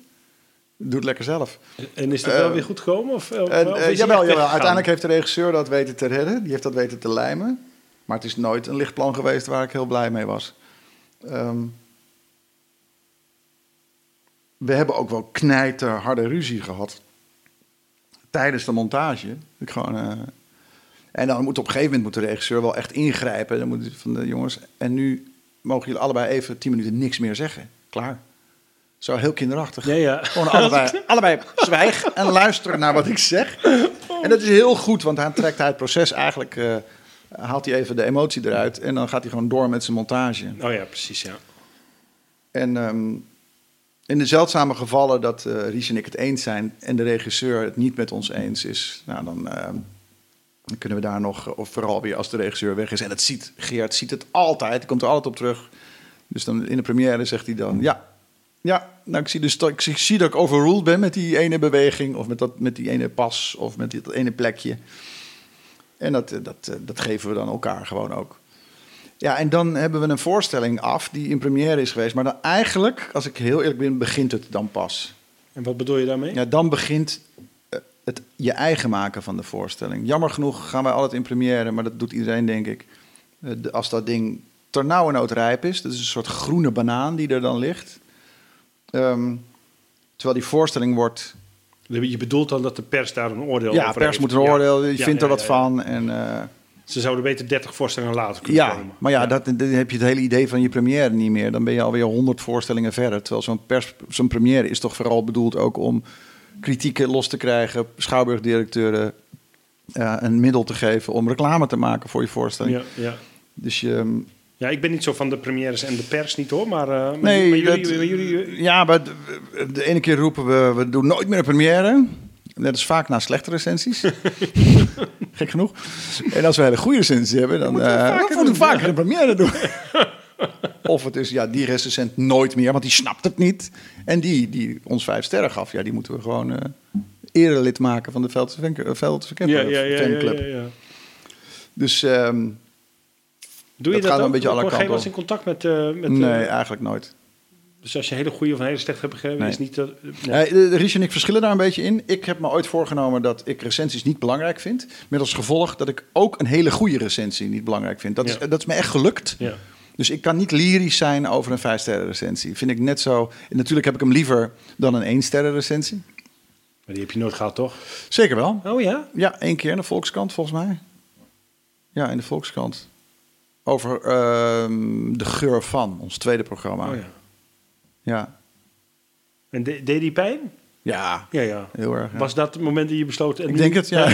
doe het lekker zelf. En is dat Eh, wel weer goed gekomen? Of, of, En, of eh, is hij jawel, jawel. Uiteindelijk heeft de regisseur dat weten te redden. Die heeft dat weten te lijmen. Maar het is nooit een lichtplan geweest waar ik heel blij mee was. Ehm, we hebben ook wel knijterharde ruzie gehad. Tijdens de montage. Ik gewoon, eh, en dan moet op een gegeven moment moet de regisseur wel echt ingrijpen. Dan moet hij van de jongens. En nu mogen jullie allebei even tien minuten niks meer zeggen. Klaar. Zo heel kinderachtig. Ja, ja. Gewoon allebei, allebei zwijg en luister naar wat ik zeg. En dat is heel goed, want dan trekt hij het proces eigenlijk... eh, haalt hij even de emotie eruit en dan gaat hij gewoon door met zijn montage. Oh ja, precies, ja. En ehm, in de zeldzame gevallen dat eh Ries en ik het eens zijn... en de regisseur het niet met ons eens is... Nou, dan, ehm, dan kunnen we daar nog, of vooral weer als de regisseur weg is... en het ziet, Geert ziet het altijd, komt er altijd op terug. Dus dan in de première zegt hij dan... ja, ja, nou, ik zie, dus dat, ik zie, dat ik overruled ben met die ene beweging... of met, dat, met die ene pas of met dit ene plekje. En dat, eh, dat, eh, dat geven we dan elkaar gewoon ook. Ja, en dan hebben we een voorstelling af die in première is geweest. Maar dan eigenlijk, als ik heel eerlijk ben, begint het dan pas. En wat bedoel je daarmee? Ja, dan begint het je eigen maken van de voorstelling. Jammer genoeg gaan wij altijd in première, maar dat doet iedereen denk ik. Eh, Als dat ding ternauwernood rijp is, dat is een soort groene banaan die er dan ligt. Ehm, terwijl die voorstelling wordt... Je bedoelt dan dat de pers daar een oordeel Ja, over pers heeft? moet een Ja. oordeel, je Ja, vindt ja, er wat ja, ja. van. En, eh, Ze zouden beter 30 voorstellingen later kunnen Ja, komen. maar ja, Dat, dan heb je het hele idee van je première niet meer. Dan ben je alweer honderd voorstellingen verder. Terwijl zo'n, pers, zo'n première is toch vooral bedoeld ook om kritieken los te krijgen, schouwburgdirecteuren eh, een middel te geven om reclame te maken voor je voorstelling. Ja, ja. Dus je, ja, ik ben niet zo van de premières en de pers niet hoor, maar, eh, maar, nee, maar jullie, dat- maar jullie, ja, maar de, de ene keer roepen we, we doen nooit meer een première. Dat is vaak na slechte recensies. Gek genoeg. En als we hele goede recensies hebben, dan moeten we eh, vaker dan we vaker een première doen. of het is, ja, die recensent nooit meer, want die snapt het niet. En die, die ons vijf sterren gaf, ja, die moeten we gewoon eh erelid maken van de Venk- Veldse ja, ja, ja. Dus ehm, Doe je Dat gaat ook? een beetje alle kanten wel eens in contact met... eh, met nee, eh, eigenlijk nooit. dus als je hele goede of een hele slechte hebt begrepen, Nee. is niet... dat nee. Eh, en ik verschillen daar een beetje in. Ik heb me ooit voorgenomen dat ik recensies niet belangrijk vind. Met als gevolg dat ik ook een hele goede recensie niet belangrijk vind. Dat, Ja. is, dat is me echt gelukt. ja. Dus ik kan niet lyrisch zijn over een vijf sterren recensie. Vind ik net zo. en Natuurlijk heb ik hem liever dan een één sterren recensie. Maar die heb je nooit gehad, toch? Zeker wel. Oh ja? Ja, één keer in de Volkskrant volgens mij. Ja, in de Volkskrant. Over ehm, de geur van, ons tweede programma. Oh ja. ja. En de- deed die pijn? Ja, Ja, ja. heel erg. ja. Was dat het moment dat je besloot... en Ik nu- denk het, ja.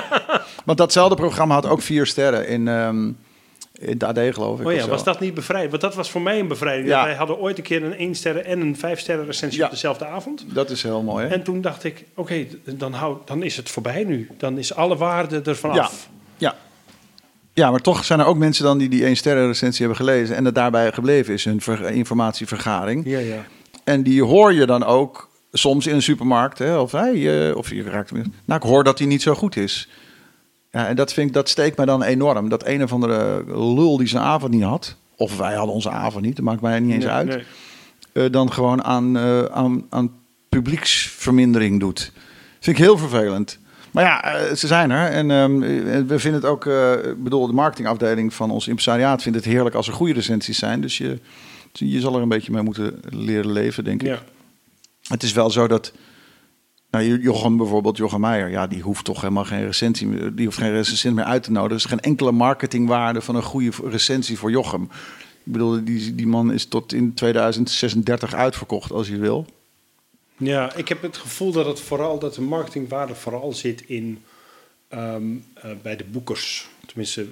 Want datzelfde programma had ook vier sterren in, ehm, in het AD, geloof ik. Oh ja, was dat niet bevrijd? Want dat was voor mij een bevrijding. Ja. Wij hadden ooit een keer een 1 sterren en een 5 sterren recensie Ja. op dezelfde avond. Dat is heel mooi, hè? En toen dacht ik, oké, dan, dan is het voorbij nu. Dan is alle waarde ervan Ja. af. Ja. Ja, maar toch zijn er ook mensen dan die die één sterren recensie hebben gelezen... en het daarbij gebleven is, hun ver- informatievergaring. Ja, ja. En die hoor je dan ook soms in een supermarkt. Hè, of, hey, eh, of je raakt. Nou, ik hoor dat hij niet zo goed is. Ja, en dat, vind ik, dat steekt mij dan enorm. Dat een of andere lul die zijn avond niet had. Of wij hadden onze avond niet, dat maakt mij niet eens Nee, uit. nee. eh, dan gewoon aan, eh, aan, aan publieksvermindering doet. Vind ik heel vervelend. Maar ja, eh, ze zijn er. En ehm, eh, we vinden het ook, ik bedoel, de marketingafdeling van ons impresariaat vindt het heerlijk als er goede recensies zijn. Dus je, je zal er een beetje mee moeten leren leven, denk ik. Ja. Het is wel zo dat Nou, Jochem bijvoorbeeld, Jochem Meijer, ja, die hoeft toch helemaal geen recensie meer, die hoeft geen recensent meer uit te nodigen. Er is geen enkele marketingwaarde van een goede recensie voor Jochem. Ik bedoel, die, die man is tot in 2036 uitverkocht als hij wil. Ja, ik heb het gevoel dat het vooral dat de marketingwaarde vooral zit in ehm, eh, bij de boekers. Tenminste,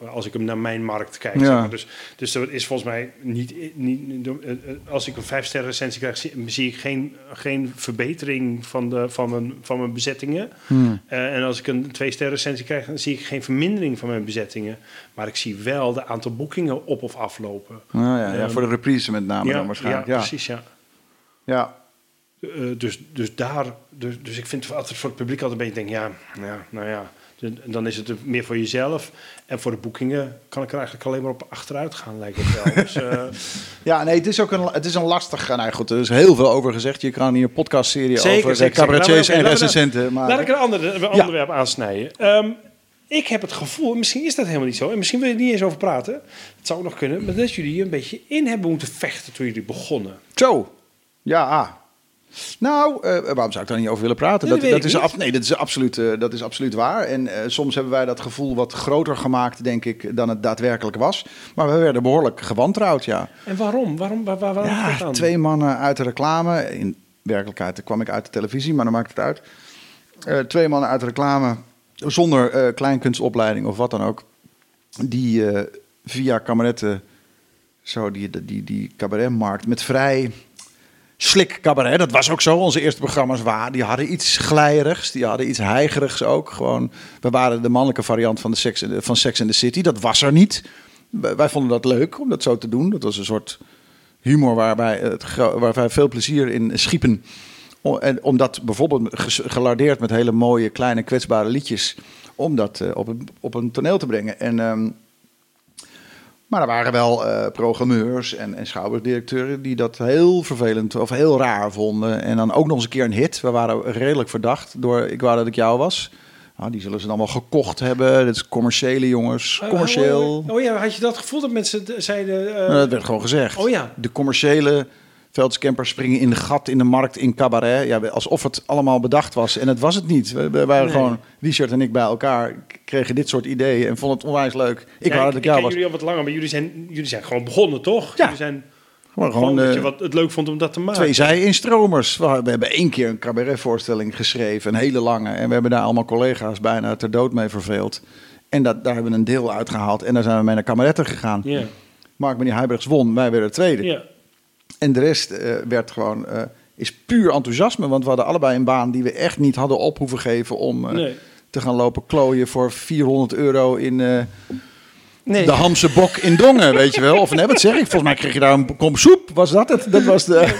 eh, als ik hem naar mijn markt kijk. Ja. Zeg maar. dus, dus dat is volgens mij niet. niet eh, als ik een vijf sterren recensie krijg, zie, ik geen, geen verbetering van, de, van, mijn, van mijn bezettingen. Hmm. en als ik een twee sterren recensie krijg, dan zie ik geen vermindering van mijn bezettingen. Maar ik zie wel de aantal boekingen op of aflopen. Oh ja, ja, ja, voor de reprise met name ja, dan waarschijnlijk. Ja, precies, ja. Ja, uh, dus, dus daar, dus, dus ik vind altijd voor het publiek altijd een beetje denk, ja, ja, nou ja, dan is het meer voor jezelf. En voor de boekingen kan ik er eigenlijk alleen maar op achteruit gaan, lijkt het wel. dus, uh... ja, nee, het is ook een, het is een lastig... Nou goed, er is heel veel over gezegd. Je kan hier een podcastserie zeker, over zeker, cabaretiers en recensenten. Maar... Laat ik een ander een onderwerp ja. aansnijden. Um, ik heb het gevoel, misschien is dat helemaal niet zo, en misschien wil je er niet eens over praten. Het zou ook nog kunnen, maar dat jullie een beetje in hebben moeten vechten toen jullie begonnen. Zo, ja, nou, uh, waarom zou ik daar niet over willen praten? Nee, dat, dat, is af, nee, dat, is absoluut, uh, dat is absoluut waar. En uh, soms hebben wij dat gevoel wat groter gemaakt, denk ik, dan het daadwerkelijk was. Maar we werden behoorlijk gewantrouwd, ja. En waarom? Waarom, waar, waar, ja, twee mannen uit de reclame. In werkelijkheid kwam ik uit de televisie, maar dan maakt het uit. twee mannen uit de reclame, zonder kleinkunstopleiding of wat dan ook. Die via kameretten, zo die, die, die cabaretmarkt, met vrij Slik Cabaret, dat was ook zo. Onze eerste programma's waren, die hadden iets glijerigs, die hadden iets heigerigs ook. Gewoon, we waren de mannelijke variant van, de sex, van Sex in the City. Dat was er niet. Wij vonden dat leuk om dat zo te doen. Dat was een soort humor waarbij, het, waar wij veel plezier in schiepen. En om dat bijvoorbeeld gelardeerd met hele mooie, kleine, kwetsbare liedjes. Om dat uh, op, een, op een toneel te brengen. En um, maar er waren wel uh, programmeurs en, en schouwburgdirecteuren die dat heel vervelend of heel raar vonden. En dan ook nog eens een keer een hit. We waren redelijk verdacht door Ik wou dat ik jou was. Nou, die zullen ze dan wel gekocht hebben. Dat is commerciële jongens, oh, commercieel. Oh, oh, ja, had je dat gevoel dat mensen zeiden... Uh... Nou, dat werd gewoon gezegd. Oh ja. De commerciële veldscampers springen in de gat in de markt in cabaret. Ja, alsof het allemaal bedacht was. En het was het niet. We, waren gewoon, Richard en ik bij elkaar kregen dit soort ideeën en vonden het onwijs leuk. Ik ja, wou dat ik, jou was. jullie al wat langer, maar jullie zijn, jullie zijn gewoon begonnen, toch? Ja. Jullie zijn gewoon, gewoon dat je wat het leuk vond om dat te maken. Twee zij-instromers. We hebben één keer een cabaretvoorstelling geschreven, een hele lange. En we hebben daar allemaal collega's bijna ter dood mee verveeld. En dat, daar hebben we een deel uitgehaald. En daar zijn we mee naar kameretten gegaan. Mark meneer Heijbergs won, wij werden tweede. Ja. En de rest uh, werd gewoon, uh, is puur enthousiasme. Want we hadden allebei een baan die we echt niet hadden op hoeven geven om uh, nee. te gaan lopen klooien voor 400 euro in nee. de Hamse Bok in Dongen, weet je wel. Of nee, wat zeg ik? Volgens mij kreeg je daar een kom soep. Was dat het? Dat was de...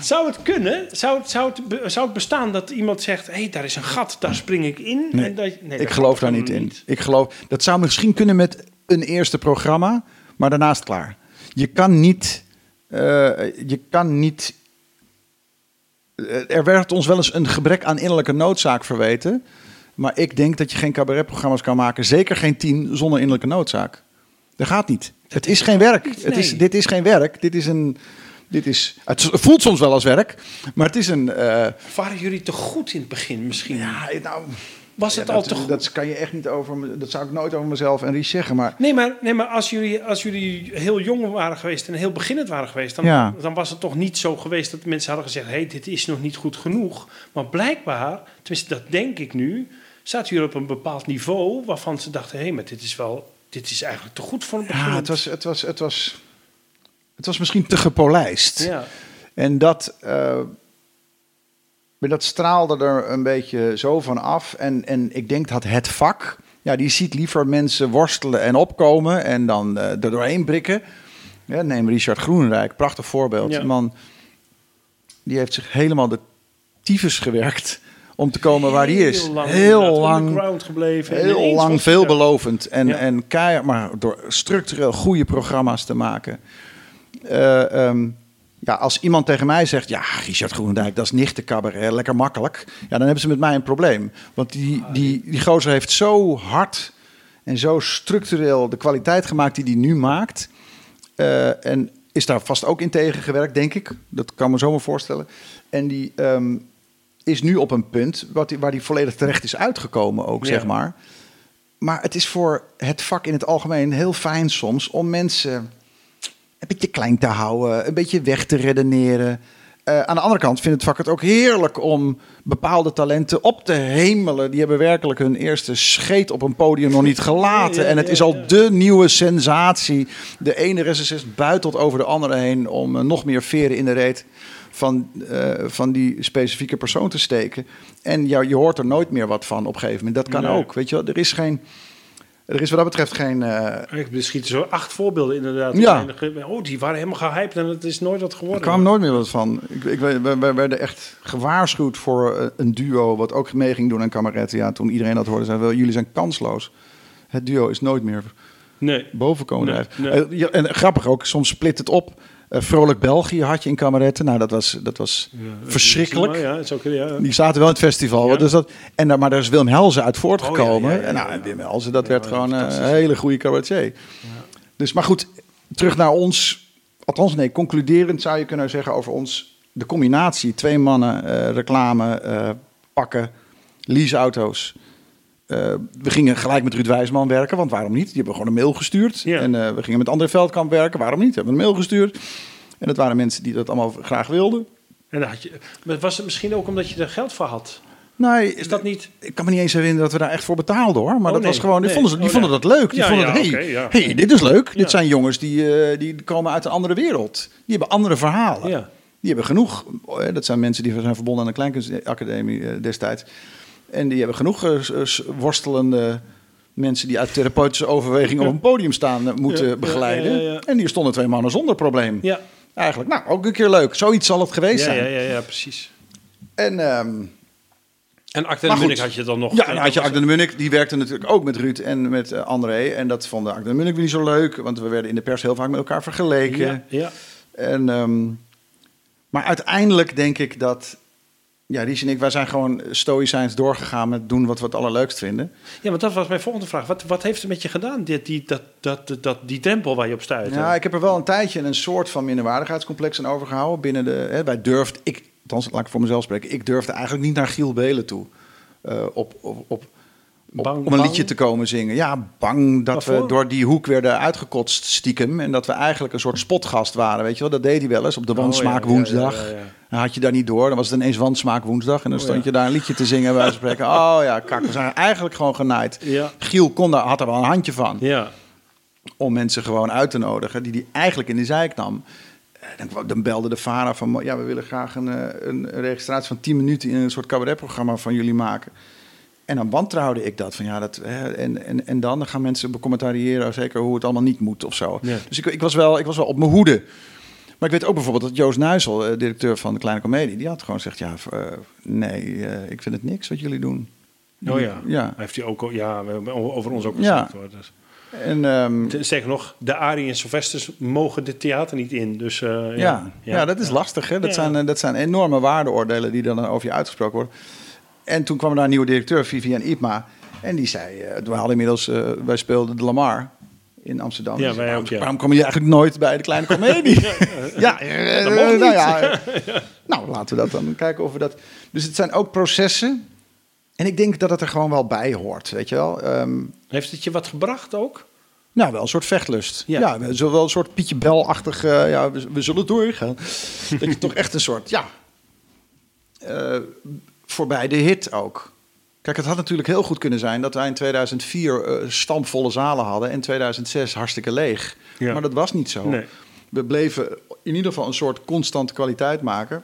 Zou het kunnen? Zou het, zou, het, zou het bestaan dat iemand zegt: hé, hey, daar is een gat, daar spring ik in? Nee, en dat, nee ik geloof daar niet in. Niet. Ik geloof, dat zou misschien kunnen met een eerste programma, maar daarnaast klaar. Je kan niet je kan niet. Er werd ons wel eens een gebrek aan innerlijke noodzaak verweten. Maar ik denk dat je geen cabaretprogramma's kan maken, zeker geen tien, zonder innerlijke noodzaak. Dat gaat niet. Dat het is geen werk. Niet, nee. het is, dit is geen werk. Dit is een. Dit is, het voelt soms wel als werk, maar het is een. Uh, Waren jullie te goed in het begin misschien? Ja, nou. Was het ja, al dat, toch? Dat kan je echt niet over. Dat zou ik nooit over mezelf en Ries zeggen. Maar... Nee, maar, nee, maar als, jullie, als jullie heel jong waren geweest en heel beginnend waren geweest, dan, ja. dan was het toch niet zo geweest dat mensen hadden gezegd: hé, hey, dit is nog niet goed genoeg. Maar blijkbaar, tenminste, dat denk ik nu, zaten jullie op een bepaald niveau waarvan ze dachten: hé, hey, maar dit is wel. Dit is eigenlijk te goed voor een begin. Ja, het was, het was, het was, het was misschien te gepolijst. Ja. En dat. Uh, maar dat straalde er een beetje zo van af. En, en ik denk dat het vak, ja, die ziet liever mensen worstelen en opkomen en dan uh, er doorheen prikken. Ja, neem Richard Groenrijk, prachtig voorbeeld. Ja. Die man die heeft zich helemaal de tyfus gewerkt om te komen waar hij is. Heel lang, heel lang, ground gebleven. heel lang veelbelovend. En, ja. en keihard, maar door structureel goede programma's te maken. Uh, um, ja, als iemand tegen mij zegt, ja, Richard Groenendijk, dat is nicht de cabaret, lekker makkelijk. Ja, dan hebben ze met mij een probleem. Want die, die, die gozer heeft zo hard en zo structureel de kwaliteit gemaakt die hij nu maakt. Uh, en is daar vast ook in tegengewerkt, denk ik. Dat kan me zomaar voorstellen. En die, um, is nu op een punt wat die, waar die volledig terecht is uitgekomen ook, Ja. zeg maar. Maar het is voor het vak in het algemeen heel fijn soms om mensen een beetje klein te houden, een beetje weg te redeneren. Eh, aan de andere kant vindt het vak het ook heerlijk om bepaalde talenten op te hemelen. Die hebben werkelijk hun eerste scheet op een podium nog niet gelaten. Ja, ja, en het ja, is al de nieuwe sensatie. De ene recensist buitelt over de andere heen om eh, nog meer veren in de reet van, eh, van die specifieke persoon te steken. En ja, je hoort er nooit meer wat van op een gegeven moment. Dat kan Nee. ook. Weet je wel, er is geen. Er is wat dat betreft geen. eh, Ik schieten zo acht voorbeelden inderdaad. Ja. Oh, die waren helemaal gehyped en het is nooit wat Er geworden. kwam nooit meer wat van. Ik, ik, we, we werden echt gewaarschuwd voor eh, een duo wat ook mee ging doen aan kameretten. Ja, toen iedereen dat hoorde, zei wel, jullie zijn kansloos. Het duo is nooit meer Nee. boven komen Nee, drijven. nee. Eh, en grappig ook, soms split het op. Eh, Vrolijk België had je in kameretten. Nou, dat was, dat was verschrikkelijk. Ja, is ook, ja. Die zaten wel in het festival. Dus dat, en maar daar is Willem Helzen uit voortgekomen. Oh, en nou, en Willem Helzen, dat werd gewoon eh, een hele goede cabaretier. Dus, maar goed, terug naar ons. Althans, nee, concluderend zou je kunnen zeggen over ons. De combinatie, twee mannen, eh, reclame, eh, pakken, leaseauto's. Eh, we gingen gelijk met Ruud Wijsman werken, want waarom niet? Die hebben gewoon een mail gestuurd. Ja. En eh, we gingen met André Veldkamp werken, waarom niet? Hebben we een mail gestuurd. En dat waren mensen die dat allemaal graag wilden. En dan had je, maar was het misschien ook omdat je er geld voor had? Nee, Is dat niet... Ik kan me niet eens herinneren dat we daar echt voor betaalden hoor. Maar Oh, dat nee. was gewoon. Die Nee. vonden, ze- die Oh, vonden ja. dat leuk. Die Ja, vonden ja, hey, hey, dit is leuk. Dit zijn jongens die, eh, die komen uit een andere wereld. Die hebben andere verhalen. Die hebben genoeg. Dat zijn mensen die zijn verbonden aan de Kleinkunstacademie destijds. En die hebben genoeg eh, s- worstelende mensen die uit therapeutische overwegingen op een podium staan eh, moeten Ja, begeleiden. ja, ja, ja. En hier stonden twee mannen zonder probleem. Ja. Eigenlijk, nou, ook een keer leuk. Zoiets zal het geweest zijn. ja, ja, ja, precies. En ehm, En en goed. Munich had je dan nog... Ja, en had je Agden de Munnik, die werkte natuurlijk ook met Ruud en met eh, André. En dat vonden Agden de Munnik weer niet zo leuk, want we werden in de pers heel vaak met elkaar vergeleken. Ja, ja. En, ehm, maar uiteindelijk denk ik dat, ja, Ries en ik, wij zijn gewoon stoïcijns doorgegaan met doen wat we het allerleukst vinden. ja, want dat was mijn volgende vraag. Wat, wat heeft het met je gedaan, dit, die, dat, dat, dat, die drempel waar je op stuit? Ja, ik heb er wel een tijdje een soort van minderwaardigheidscomplex aan overgehouden. Binnen de, hè, wij durfden, ik, althans laat ik voor mezelf spreken, ik durfde eigenlijk niet naar Giel Belen toe. eh, op, op, op- Bang, om een bang? liedje te komen zingen. Ja, bang dat we door die hoek werden uitgekotst stiekem. En dat we eigenlijk een soort spotgast waren, weet je wel. Dat deed hij wel eens op de Oh, Wansmaak ja, woensdag. ja. Dan had je daar niet door. Dan was het ineens Wansmaak woensdag. En dan Oh, stond je daar een liedje te zingen bij spreken. Oh ja, kak, we zijn eigenlijk gewoon genaaid. Giel kon daar, had er wel een handje van Ja. om mensen gewoon uit te nodigen die die eigenlijk in de zijk nam. Eh, Dan, belde de VARA van, ja, we willen graag een, eh, een registratie van 10 minuten in een soort cabaretprogramma van jullie maken. En dan wantrouwde ik dat. Van, ja, dat hè, en, en, en dan, gaan mensen becommentariëren, zeker hoe het allemaal niet moet of zo. Ja. Dus ik, ik, was wel, ik was wel op mijn hoede. Maar ik weet ook bijvoorbeeld dat Joost Nuisel, eh, directeur van de Kleine Comedie, die had gewoon gezegd, ja, eh, nee, eh, ik vind het niks wat jullie doen. Oh ja. Ja. Heeft hij ook, ja, over ons ook Ja. gezegd. hoor. Dus. En, ehm, Te- Sterker nog, de Arie en Sylvesters mogen dit theater niet in. Dus, ja. Ja, ja, dat is lastig. Hè? Dat, Ja. zijn, dat zijn enorme waardeoordelen die dan over je uitgesproken worden. En toen kwam er daar een nieuwe directeur, Vivian Ipma. En die zei, eh, we hadden inmiddels, eh, wij speelden de Lamar in Amsterdam. Ja, wij ook, ja. waarom kom je eigenlijk nooit bij de kleine comedie? ja, eh, dat mocht nou ja. eh, Nou, laten we dat dan kijken of we dat... Dus het zijn ook processen. En ik denk dat het er gewoon wel bij hoort, weet je wel. Ehm, Heeft het je wat gebracht ook? nou, wel een soort vechtlust. Ja. Ja, wel een soort Pietje Bel-achtig... eh, ja, we, we zullen doorgaan. dat je toch echt een soort, ja... voorbij de hit ook. Kijk, het had natuurlijk heel goed kunnen zijn... dat wij in 2004 eh, stampvolle zalen hadden... en in 2006 hartstikke leeg. Ja. Maar dat was niet zo. Nee. We bleven in ieder geval een soort constante kwaliteit maken...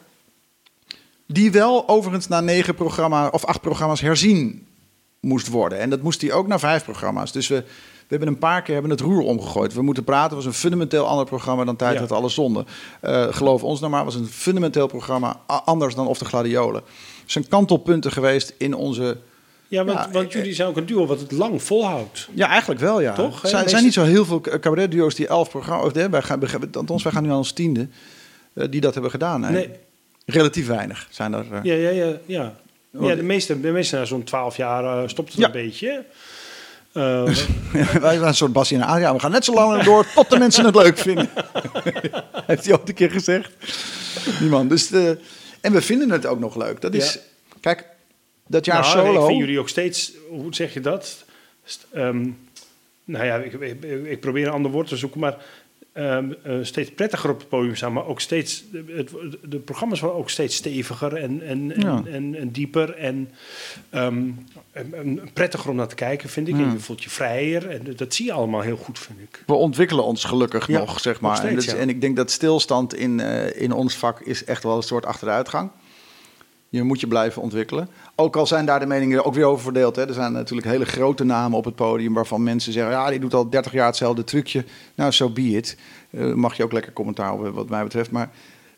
die wel overigens na negen programma's... of acht programma's herzien moest worden. En dat moest hij ook naar vijf programma's. Dus we, we hebben een paar keer hebben het roer omgegooid. We moeten praten was een fundamenteel ander programma dan Tijd Ja. had alles zonde. Eh, geloof ons nou maar, was een fundamenteel programma anders dan Of de Gladiolen. Zijn kantelpunten geweest in onze... Ja, want, Ja, want eh, jullie zijn ook een duo wat het lang volhoudt. Ja, eigenlijk wel, ja. Toch, hè? Er zijn, Meest- zijn niet zo heel veel cabaretduo's die elf programma's... Of, nee, wij gaan, althans, wij gaan nu aan ons tiende... eh, die dat hebben gedaan. Nee. Relatief weinig zijn er. eh. Ja, ja, ja. ja. ja de meeste, de meeste na zo'n twaalf jaar stopt het Ja. een beetje. Eh, Wij waren een soort Bassie en Adria. We gaan net zo lang door tot de mensen het leuk vinden. Heeft hij ook een keer gezegd. Die man. Dus de, en we vinden het ook nog leuk. Dat is, Ja. Kijk, dat jaar Nou, solo... Ik vind jullie ook steeds, hoe zeg je dat? Ehm, nou ja, ik, ik, ik probeer een ander woord te zoeken, maar ehm, eh, steeds prettiger op het podium staan. Maar ook steeds, de, het, de programma's worden ook steeds steviger en, en, Ja. en, en, en dieper en, ehm, en- en prettiger om naar te kijken, vind ik. Ja. En je voelt je vrijer en dat zie je allemaal heel goed, vind ik. We ontwikkelen ons gelukkig Ja, nog, zeg nog maar. steeds, en, dat is- ja. en ik denk dat stilstand in, eh, in ons vak is echt wel een soort achteruitgang. Je moet je blijven ontwikkelen. Ook al zijn daar de meningen ook weer over verdeeld. Hè. Er zijn natuurlijk hele grote namen op het podium waarvan mensen zeggen... ja, die doet al 30 jaar hetzelfde trucje. Nou, zo so be it. Eh, mag je ook lekker commentaar op wat mij betreft. Maar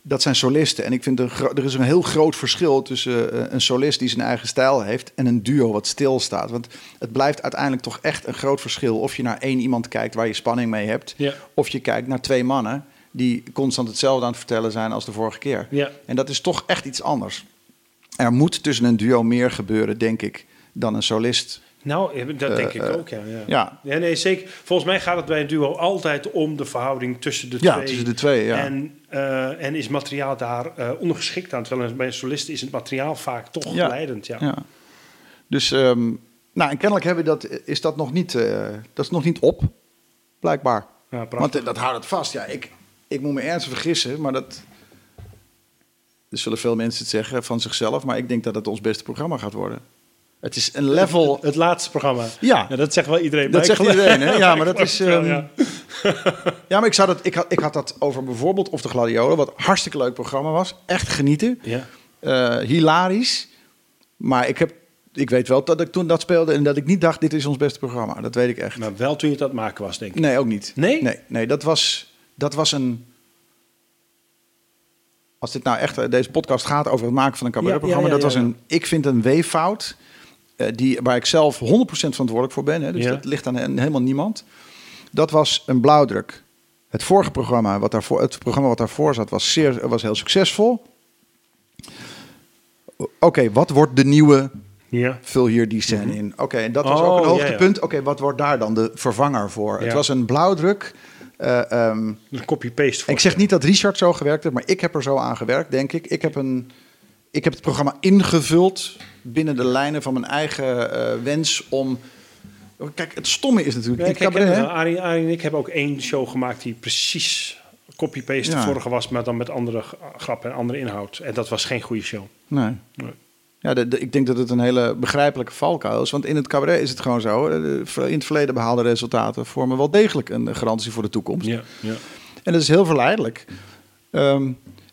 dat zijn solisten. En ik vind er, er is een heel groot verschil tussen eh, een solist die zijn eigen stijl heeft... en een duo wat stilstaat. Want het blijft uiteindelijk toch echt een groot verschil... of je naar één iemand kijkt waar je spanning mee hebt... Of je kijkt naar twee mannen die constant hetzelfde aan het vertellen zijn als de vorige keer. Ja. En dat is toch echt iets anders. Er moet tussen een duo meer gebeuren, denk ik, dan een solist. Nou, dat denk ik eh, ook, ja. ja. Ja, Ja, nee, zeker. Volgens mij gaat het bij een duo altijd om de verhouding tussen de ja twee. tussen de twee. Ja. En, eh, en is materiaal daar eh, ongeschikt aan? Terwijl bij een solist is het materiaal vaak toch Ja. leidend. Ja. ja. Dus, ehm, nou, en kennelijk hebben we dat, is dat nog niet, dat is nog niet op, blijkbaar. Ja, prachtig. Want dat houdt het vast. Ja, ik, ik moet me ernstig vergissen, maar dat. Er zullen veel mensen het zeggen van zichzelf, maar ik denk dat het ons beste programma gaat worden. Het is een level. Het laatste programma. Ja, Ja, dat zegt wel iedereen. Dat zegt iedereen, hè? Ja, maar dat is, wel, ehm, ja. Ja, maar ik, zou dat, ik, had, ik had dat over bijvoorbeeld Of de Gladiolen, wat een hartstikke leuk programma was. Echt genieten. Ja. Eh, hilarisch. Maar ik, heb, ik weet wel dat ik toen dat speelde en dat ik niet dacht, dit is ons beste programma. Dat weet ik echt. Maar wel toen je het aan het maken was, denk ik. Nee, ook niet. Nee? Nee, nee dat, was, dat was een... Als dit nou echt, eh, deze podcast gaat over het maken van een cabaretprogramma, Ja, ja, ja, dat was een, ik vind een weeffout, eh, die, waar ik zelf 100% verantwoordelijk voor ben. Hè, dus dat ligt aan he- helemaal niemand. Dat was een blauwdruk. Het vorige programma, wat daarvoor, het programma wat daarvoor zat, was, zeer, was heel succesvol. Oké, wat wordt de nieuwe Ja. vul hier die scène in. Oké, en dat was Oh, ook een ja, hoogtepunt. Oké, wat wordt daar dan de vervanger voor? Het was een blauwdruk. Eh, ehm, Een copy-paste. ik zeg niet dat Richard zo gewerkt heeft, maar ik heb er zo aan gewerkt, denk ik. Ik heb, een, ik heb het programma ingevuld binnen de lijnen van mijn eigen eh, wens om... Kijk, het stomme is natuurlijk... Ja, herken cabaret, wel. Arie, Arie en ik hebben ook één show gemaakt die precies copy-paste de Ja. vorige was, maar dan met andere grappen en andere inhoud. En dat was geen goede show. Nee. Nee. Ja, de, de- ik denk dat het een hele begrijpelijke valkuil is. Want in het cabaret is het gewoon zo. eh, In het verleden behaalde resultaten vormen wel degelijk een garantie voor de toekomst. Ja, ja. En dat is heel verleidelijk. Ehm,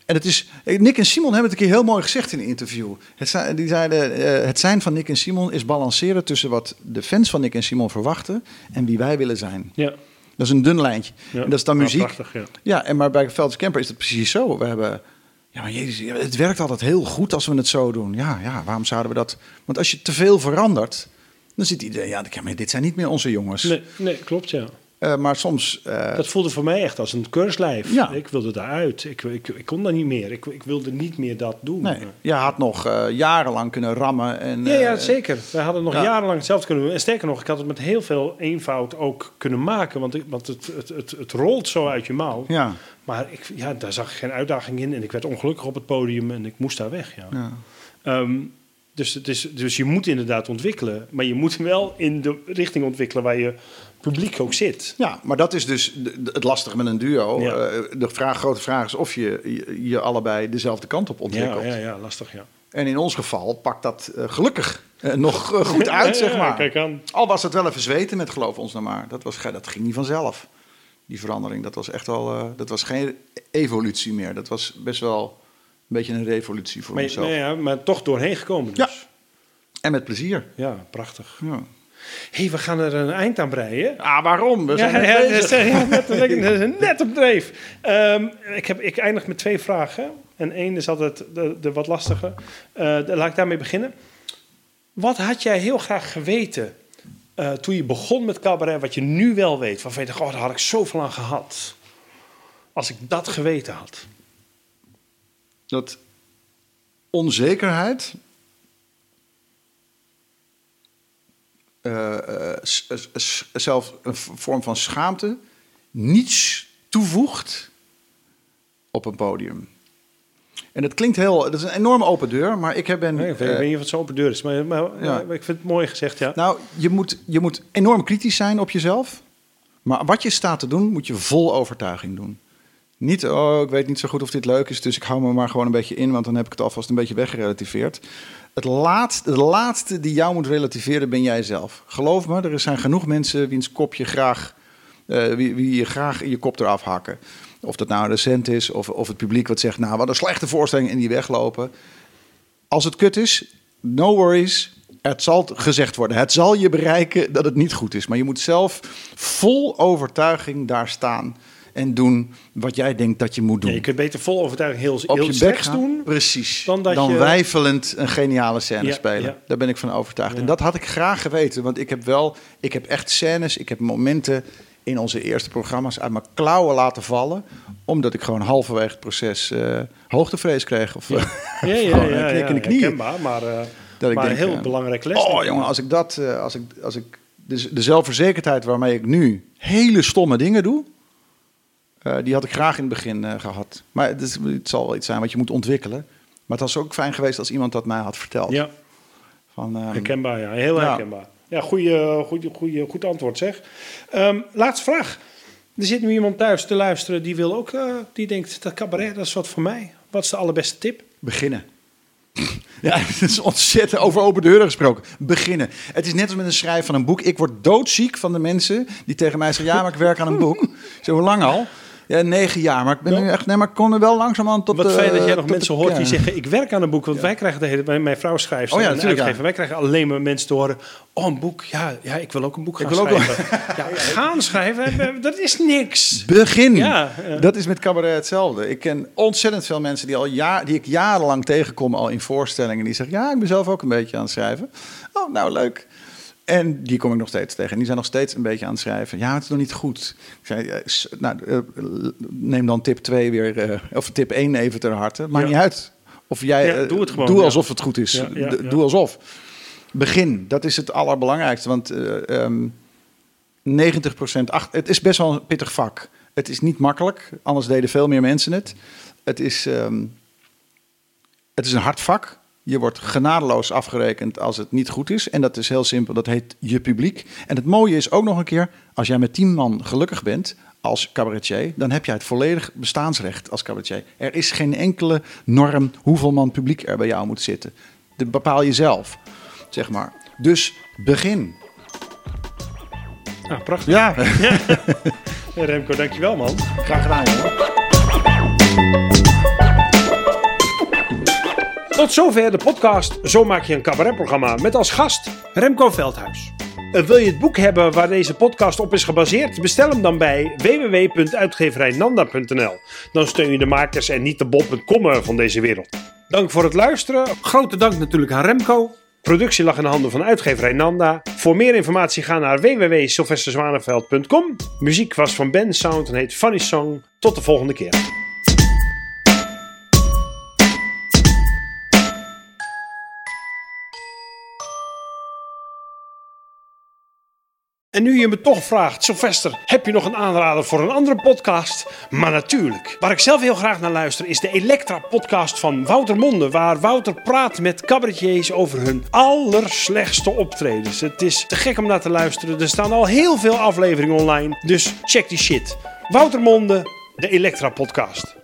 en het is, Nick en Simon hebben het een keer heel mooi gezegd in een interview. Het zijn, die zeiden, eh, het zijn van Nick en Simon is balanceren tussen wat de fans van Nick en Simon verwachten en wie wij willen zijn. ja. Dat is een dun lijntje. ja. En dat is dan Ja, muziek. Prachtig, ja. Ja, en maar bij Velders Camper is het precies zo. We hebben, ja, maar jezus, het werkt altijd heel goed als we het zo doen. Ja, ja, waarom zouden we dat? Want als je te veel verandert, dan zit iedereen, ja, maar dit zijn niet meer onze jongens. Nee, nee, klopt, ja. Eh, maar soms, eh, Dat voelde voor mij echt als een keurslijf. Ja. Ik wilde daaruit. Ik, ik, ik kon daar niet meer. Ik, ik wilde niet meer dat doen. nee, je had nog eh, jarenlang kunnen rammen. En, Ja, ja, zeker. Wij hadden nog ja. jarenlang hetzelfde kunnen doen. En sterker nog, ik had het met heel veel eenvoud ook kunnen maken. Want, ik, want het, het, het, het rolt zo uit je mouw. Ja, Maar ik, ja, daar zag ik geen uitdaging in. En ik werd ongelukkig op het podium en ik moest daar weg. Ja. ja. Ehm, dus, het is, dus je moet inderdaad ontwikkelen. Maar je moet wel in de richting ontwikkelen waar je publiek ook zit. ja, maar dat is dus het lastige met een duo. Ja. Eh, de vraag, grote vraag is of je, je je allebei dezelfde kant op Ja, ontwikkelt. ja, ja, lastig, ja. En in ons geval pakt dat eh, gelukkig eh, nog goed uit, Ja, zeg ja, maar. Kijk aan. Al was het wel even zweten met geloof ons nou maar. Dat, was, dat ging niet vanzelf. Die verandering, dat was echt wel... eh, dat was geen evolutie meer. Dat was best wel een beetje een revolutie voor Maar, mezelf. maar, ja, maar toch doorheen gekomen dus. En met plezier. Ja, prachtig. Ja. Hé, hey, we gaan er een eind aan breien. Ah, waarom? We Ja, zijn net ja, bezig. is, ja, net, net op dreef. Ehm, ik, heb, ik eindig met twee vragen. En één is altijd de, de wat lastige. Eh, laat ik daarmee beginnen. Wat had jij heel graag geweten eh, toen je begon met cabaret, wat je nu wel weet? Waarvan je oh, daar had ik zoveel aan gehad. Als ik dat geweten had. Dat onzekerheid... s- zelf een vorm van schaamte niets toevoegt op een podium. En dat klinkt heel, dat is een enorme open deur, maar ik heb ben. Nee, ik weet, niet of het zo open deur is, maar, maar, Ja. maar ik vind het mooi gezegd, ja. Nou, je moet, je moet enorm kritisch zijn op jezelf. Maar wat je staat te doen, moet je vol overtuiging doen. Niet, oh, ik weet niet zo goed of dit leuk is, dus ik hou me maar gewoon een beetje in, want dan heb ik het alvast een beetje weggerelativeerd. Het laatste, laatste die jou moet relativeren, ben jij zelf. Geloof me, er zijn genoeg mensen wiens kop je graag, eh, wie, wie je graag je kop eraf hakken. Of dat nou een recent is, of, of het publiek wat zegt, nou wat een slechte voorstelling en die weglopen. Als het kut is, no worries. Het zal gezegd worden. Het zal je bereiken dat het niet goed is. Maar je moet zelf vol overtuiging daar staan en doen wat jij denkt dat je moet doen. Ja, je kunt beter vol overtuiging heel, Op heel je bek doen. Precies. dan Dan, dat je- wijfelend een geniale scène Ja, spelen. ja. Daar ben ik van overtuigd. En dat had ik graag geweten. Want ik heb wel, ik heb echt scènes, ik heb momenten in onze eerste programma's uit mijn klauwen laten vallen. Omdat ik gewoon halverwege het proces eh, hoogtevrees kreeg. Of Ja, ja, ja, ja, een knik in de ja, knieën. maar, eh, Dat ik maar denk, een heel eh, belangrijke les. Oh ik. jongen, als ik dat, eh, als ik, als ik dus de zelfverzekerdheid waarmee ik nu hele stomme dingen doe, eh, die had ik graag in het begin eh, gehad. Maar het, is, het zal wel iets zijn wat je moet ontwikkelen. Maar het was ook fijn geweest als iemand dat mij had verteld. Ja, Van, ehm, herkenbaar, ja. Heel Ja. herkenbaar. Ja, goeie, goeie, goeie, goed antwoord zeg. Ehm, laatste vraag. Er zit nu iemand thuis te luisteren die wil ook, eh, die denkt dat cabaret, dat is wat voor mij. Wat is de allerbeste tip? Beginnen. Ja, het is ontzettend over open deuren gesproken. Beginnen. Het is net als met een schrijven van een boek. Ik word doodziek van de mensen die tegen mij zeggen: Ja, maar ik werk aan een boek. Zo lang al? Ja, negen jaar. Maar ik ben nu echt. Nee, maar ik kon er wel langzaam tot. Wat de- fijn dat jij nog mensen hoort die zeggen: Ik werk aan een boek. Want wij krijgen de hele mijn, mijn vrouw schrijft Oh ja, natuurlijk, ja. Wij krijgen alleen maar mensen te horen: Oh, een boek. Ja, ja ik wil ook een boek gaan wil ook wel- schrijven. ja, gaan schrijven, dat is niks. Begin. Ja, ja. Dat is met cabaret hetzelfde. Ik ken ontzettend veel mensen die, al jaar, die ik jarenlang tegenkom al in voorstellingen. Die zeggen, ja, ik ben zelf ook een beetje aan het schrijven. Oh, nou, leuk. En die kom ik nog steeds tegen. En die zijn nog steeds een beetje aan het schrijven. Ja, het is nog niet goed. Ik zei, eh, nou, eh, neem dan tip 2 weer, eh, of tip 1 even ter harte. Maakt Ja. niet uit. Of jij, Ja, doe het gewoon, Doe alsof het goed is. Doe alsof. Begin, dat is het allerbelangrijkste. Want ehm, 90% ach, het is best wel een pittig vak. Het is niet makkelijk, anders deden veel meer mensen het. Het is, ehm, het is een hard vak. Je wordt genadeloos afgerekend als het niet goed is. En dat is heel simpel, dat heet je publiek. En het mooie is ook nog een keer, als jij met tien man gelukkig bent als cabaretier... dan heb jij het volledig bestaansrecht als cabaretier. Er is geen enkele norm hoeveel man publiek er bij jou moet zitten. Dat bepaal je zelf, zeg maar. Dus begin. Nou, prachtig. Ja, Ja, Remco, dankjewel man. graag gedaan, jongen. Tot zover de podcast Zo maak je een cabaretprogramma met als gast Remco Veldhuis. Wil je het boek hebben waar deze podcast op is gebaseerd? Bestel hem dan bij www.uitgeverijnanda.nl. Dan steun je de makers en niet de bol.com van deze wereld. Dank voor het luisteren. Grote dank natuurlijk aan Remco. Productie lag in de handen van uitgeverij Nanda. Voor meer informatie ga naar www.sylvesterzwaneveld.com. Muziek was van Ben Sound en heet Funny Song. Tot de volgende keer. En nu je me toch vraagt, Sylvester, heb je nog een aanrader voor een andere podcast? Maar natuurlijk. Waar ik zelf heel graag naar luister is de Elektra-podcast van Wouter Monde. Waar Wouter praat met cabaretiers over hun allerslechtste optredens. Het is te gek om naar te luisteren. Er staan al heel veel afleveringen online. Dus check die shit. Wouter Monde, de Elektra-podcast.